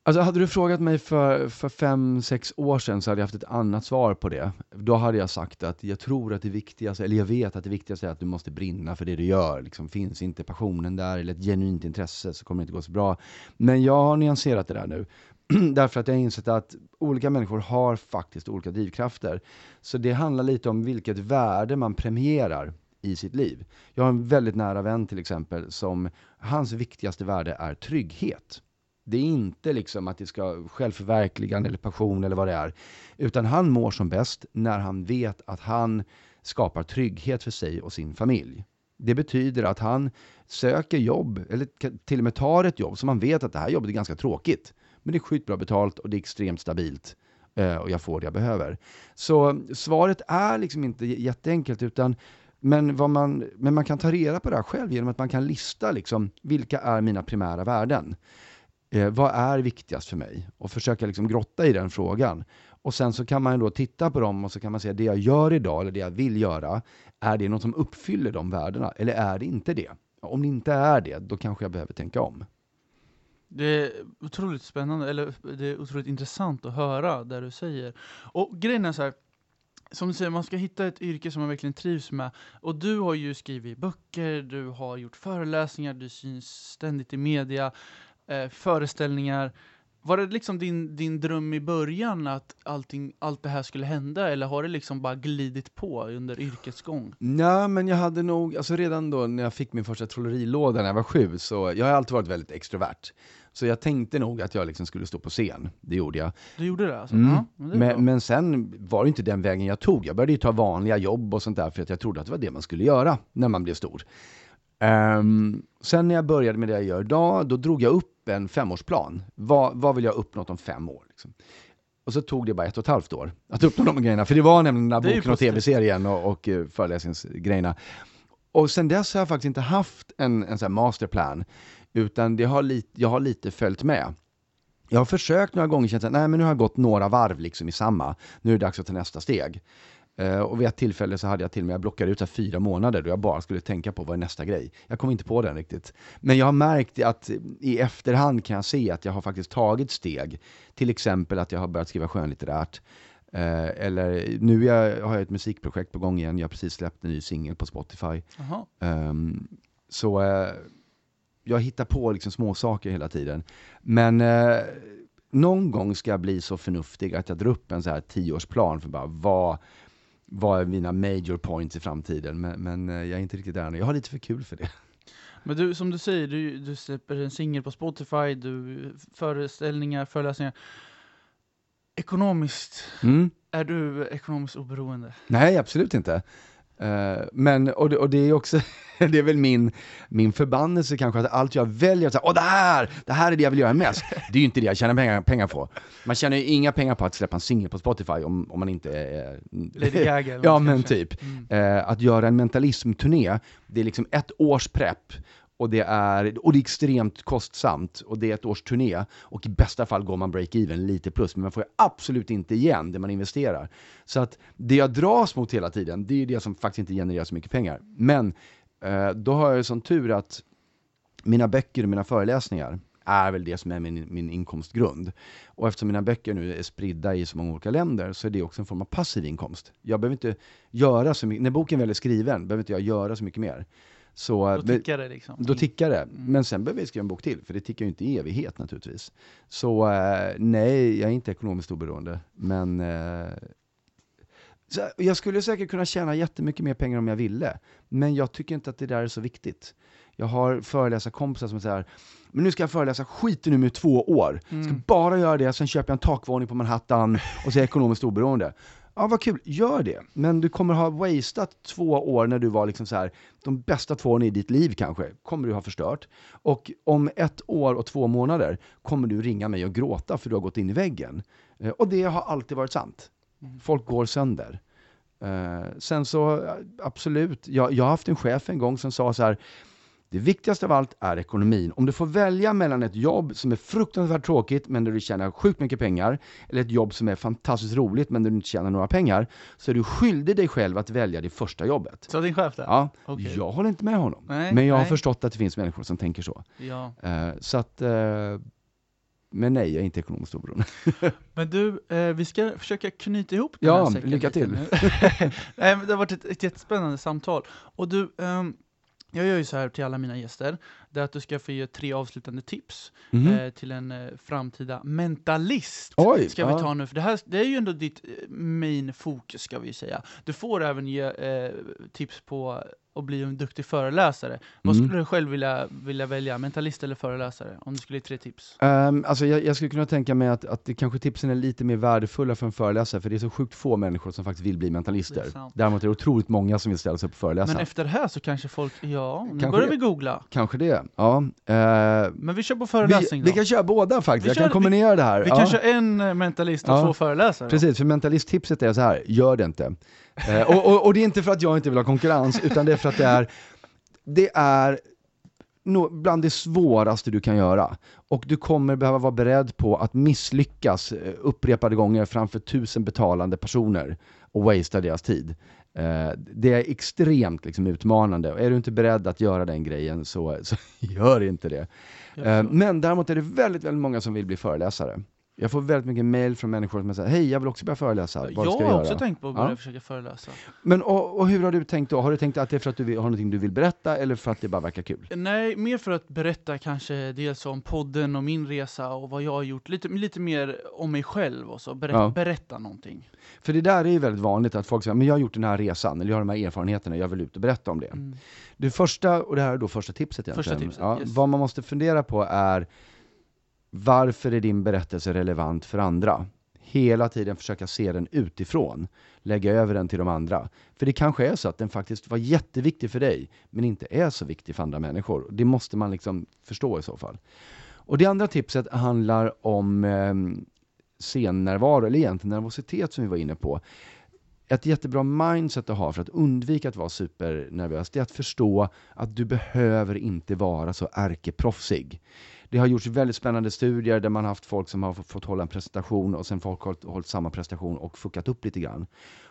Alltså hade du frågat mig för, för fem, sex år sedan så hade jag haft ett annat svar på det. Då hade jag sagt att jag tror att det viktigaste, eller jag vet att det viktigaste är att du måste brinna för det du gör. Liksom, finns inte passionen där eller ett genuint intresse så kommer det inte gå så bra. Men jag har nyanserat det där nu. Därför att jag har insett att olika människor har faktiskt olika drivkrafter. Så det handlar lite om vilket värde man premierar i sitt liv. Jag har en väldigt nära vän till exempel som, hans viktigaste värde är trygghet. Det är inte liksom att det ska självförverkligande eller passion eller vad det är. Utan han mår som bäst när han vet att han skapar trygghet för sig och sin familj. Det betyder att han söker jobb, eller till och med tar ett jobb som han vet att det här jobbet är ganska tråkigt. Men det är skitbra betalt och det är extremt stabilt. Eh, och jag får det jag behöver. Så svaret är liksom inte jätteenkelt utan men, vad man, men man kan ta reda på det här själv genom att man kan lista liksom, vilka är mina primära värden. Eh, vad är viktigast för mig? Och försöka liksom grotta i den frågan. Och sen så kan man då titta på dem och så kan man säga det jag gör idag eller det jag vill göra, är det något som uppfyller de värdena? Eller är det inte det? Om det inte är det, då kanske jag behöver tänka om. Det är otroligt spännande, eller det är otroligt intressant att höra det du säger. Och grejen är så här, som du säger, man ska hitta ett yrke som man verkligen trivs med. Och du har ju skrivit böcker, du har gjort föreläsningar, du syns ständigt i media, eh, föreställningar. Var det liksom din, din dröm i början att allting, allt det här skulle hända, eller har det liksom bara glidit på under yrkets gång? Nej, men jag hade nog, alltså redan då när jag fick min första trollerilåda när jag var sju, så jag har alltid varit väldigt extrovert. Så jag tänkte nog att jag liksom skulle stå på scen, det gjorde jag. Du gjorde det alltså? Mm. Ja, men det. Men, men sen var det inte den vägen jag tog. Jag började ju ta vanliga jobb och sånt där för att jag trodde att det var det man skulle göra när man blev stor. Ehm, sen när jag började med det jag gör idag, då drog jag upp en femårsplan. Vad, vad vill jag ha uppnått om fem år? Liksom. Och så tog det bara ett och ett halvt år att uppnå de grejerna. För det var nämligen den där boken och tv-serien och, och eh, föreläsningsgrejerna. Och sen dess har jag faktiskt inte haft en, en sån masterplan, utan det har lite, jag har lite följt med. Jag har försökt några gånger, känt att nej men nu har jag gått några varv liksom i samma, nu är det dags att ta nästa steg. Eh, och vid ett tillfälle så hade jag till och med, jag blockade ut så här fyra månader då jag bara skulle tänka på vad är nästa grej. Jag kom inte på den riktigt. Men jag har märkt att i efterhand kan jag se att jag har faktiskt tagit steg. Till exempel att jag har börjat skriva skönlitterärt. Eh, eller nu jag, har jag ett musikprojekt på gång igen, jag har precis släppt en ny singel på Spotify. Ehm, så eh, jag hittar på liksom små saker hela tiden. Men eh, någon gång ska jag bli så förnuftig att jag drar upp en så här tioårsplan för bara vad, vad är mina major points i framtiden. Men, men eh, jag är inte riktigt där nu. Jag har lite för kul för det. Men du, som du säger, du, du släpper en singel på Spotify, du föreställningar, föreläsningar. Ekonomiskt, Mm. är du ekonomiskt oberoende? Nej, absolut inte. Eh, men, och det, och det är också, det är väl min, min förbannelse kanske, att allt jag väljer, att säga, åh det här, det här är det jag vill göra mest. Det är ju inte det jag tjänar pengar, pengar på. Man tjänar ju inga pengar på att släppa en singel på Spotify om, om man inte är... Lady Gaga Ja men kanske. typ. Mm. Eh, att göra en mentalismturné, det är liksom ett års prepp. Och det, är, och det är extremt kostsamt, och det är ett års turné. Och i bästa fall går man break-even lite plus, men man får ju absolut inte igen det man investerar. Så att det jag dras mot hela tiden, det är ju det som faktiskt inte genererar så mycket pengar. Men eh, då har jag ju sån tur att mina böcker och mina föreläsningar är väl det som är min, min inkomstgrund. Och eftersom mina böcker nu är spridda i så många olika länder så är det också en form av passiv inkomst. Jag behöver inte göra så mycket, när boken väl är skriven behöver inte jag göra så mycket mer. Så, Då tickar det liksom. då tickar det. Men sen behöver jag skriva en bok till, för det tickar ju inte i evighet naturligtvis. Så eh, nej, jag är inte ekonomiskt oberoende. Men eh, jag skulle säkert kunna tjäna jättemycket mer pengar om jag ville. Men jag tycker inte att det där är så viktigt. Jag har föreläsarkompisar som säger men nu ska jag föreläsa skiten nu med två år. Ska Mm. bara göra det, sen köper jag en takvåning på Manhattan och så är jag ekonomiskt oberoende. Ja, vad kul, gör det. Men du kommer ha wasted två år när du var liksom så här, de bästa två åren i ditt liv kanske, kommer du ha förstört. Och om ett år och två månader kommer du ringa mig och gråta för du har gått in i väggen. Eh, Och det har alltid varit sant. Folk går sönder. Eh, sen så, eh, absolut, jag, jag har haft en chef en gång som sa så här, det viktigaste av allt är ekonomin. Om du får välja mellan ett jobb som är fruktansvärt tråkigt men där du tjänar sjukt mycket pengar, eller ett jobb som är fantastiskt roligt men där du inte tjänar några pengar, så är du skyldig dig själv att välja det första jobbet. Så din chef där? Ja, Okej. jag håller inte med honom. Nej, men jag har nej. förstått att det finns människor som tänker så. Ja. Eh, så att, eh, men nej, jag är inte ekonomiskt oberoende. Men du, eh, vi ska försöka knyta ihop den Ja, här säcken lycka lite till. Nej, det har varit ett, ett jättespännande samtal. Och du, ehm, jag gör ju så här till alla mina gäster, det är att du ska få ge tre avslutande tips Mhm. eh, till en eh, framtida mentalist. Oj, ska vi ta nu, för det här det är ju ändå ditt eh, main fokus ska vi säga. Du får även ge eh, tips på att bli en duktig föreläsare. Vad Mm. skulle du själv vilja, vilja välja, mentalist eller föreläsare? Om du skulle ge tre tips. Um, alltså jag, jag skulle kunna tänka mig att, att det kanske tipsen är lite mer värdefulla för en föreläsare, för det är så sjukt få människor som faktiskt vill bli Det mentalister. sant. Däremot är det otroligt många som vill ställa sig upp och föreläsa. Men efter det här så kanske folk, ja, nu Kanske börjar det. vi googla. Kanske det, ja. Eh, Men vi kör på vi, föreläsning vi då. kan köra båda faktiskt, Vi jag kör- kan kombinera det här. Vi ja. kan köra en eh, mentalist och Ja. två föreläsare. Precis, för mentalisttipset är så här, gör det inte. Eh, och, och, och det är inte för att jag inte vill ha konkurrens, utan det är för att det är, det är no, bland det svåraste du kan göra. Och du kommer behöva vara beredd på att misslyckas eh, upprepade gånger framför tusen betalande personer och wastea deras tid. Eh, det är extremt liksom, utmanande, och är du inte beredd att göra den grejen så, så gör inte det. Jag Eh, men däremot är det väldigt, väldigt många som vill bli föreläsare. Jag får väldigt mycket mail från människor som säger hej, jag vill också börja föreläsa. Vad jag ska jag har göra? också tänkt på att börja Ja. försöka föreläsa. Men och, och hur har du tänkt då? Har du tänkt att det är för att du vill, har någonting du vill berätta eller för att det bara verkar kul? Nej, mer för att berätta kanske dels om podden och min resa och vad jag har gjort. Lite, lite mer om mig själv och så. Berä, Ja. Berätta någonting. För det där är ju väldigt vanligt att folk säger, men jag har gjort den här resan, eller jag har de här erfarenheterna, jag vill ut och berätta om det. Mm. Det första, och det här är då första tipset egentligen. Första tipset, ja, yes. Vad man måste fundera på är, varför är din berättelse relevant för andra? Hela tiden försöka se den utifrån, lägga över den till de andra. För det kanske är så att den faktiskt var jätteviktig för dig, men inte är så viktig för andra människor. Det måste man liksom förstå i så fall. Och det andra tipset handlar om eh, scennärvaro, eller egentligen nervositet som vi var inne på. Ett jättebra mindset att ha för att undvika att vara supernervös, det är att förstå att du behöver inte vara så ärkeproffsig. Det har gjorts väldigt spännande studier där man har haft folk som har fått hålla en presentation och sen folk har hållit samma prestation och fuckat upp lite grann.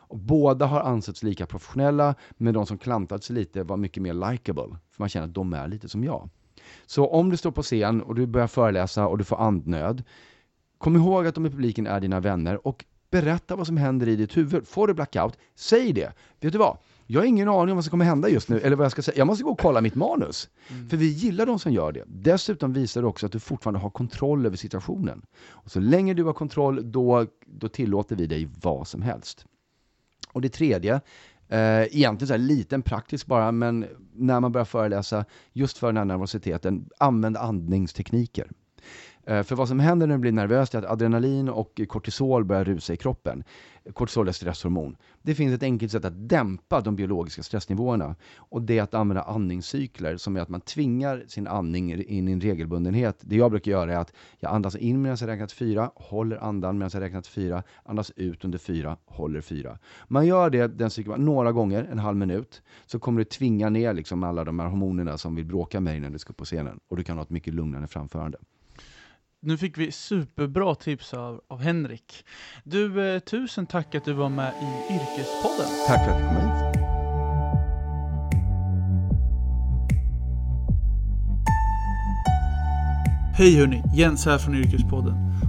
Och båda har ansetts lika professionella, men de som klantat sig lite var mycket mer likable. För man känner att de är lite som jag. Så om du står på scen och du börjar föreläsa och du får andnöd, kom ihåg att de i publiken är dina vänner och berätta vad som händer i ditt huvud. Får du blackout, säg det. Vet du vad? Jag har ingen aning om vad som kommer hända just nu, eller vad jag ska säga. Jag måste gå och kolla mitt manus. För vi gillar de som gör det. Dessutom visar det också att du fortfarande har kontroll över situationen. Och så länge du har kontroll, då, då tillåter vi dig vad som helst. Och det tredje, eh, egentligen så här liten praktisk bara, men när man börjar föreläsa, just för den här nervositeten, använd andningstekniker. Eh, för vad som händer när du blir nervös är att adrenalin och kortisol börjar rusa i kroppen. Kortisol är stresshormon. Det finns ett enkelt sätt att dämpa de biologiska stressnivåerna och det är att använda andningscykler som är att man tvingar sin andning in i en regelbundenhet. Det jag brukar göra är att jag andas in medan jag räknat fyra, håller andan medan jag räknat fyra, andas ut under fyra, håller fyra. Man gör det den cykeln några gånger, en halv minut, så kommer du tvinga ner liksom alla de här hormonerna som vill bråka med dig när du ska upp på scenen och du kan ha ett mycket lugnare framförande. Nu fick vi superbra tips av, av Henrik. Du, eh, tusen tack att du var med i Yrkespodden. Tack för att du kom hit. Hej hörni, Jens här från Yrkespodden.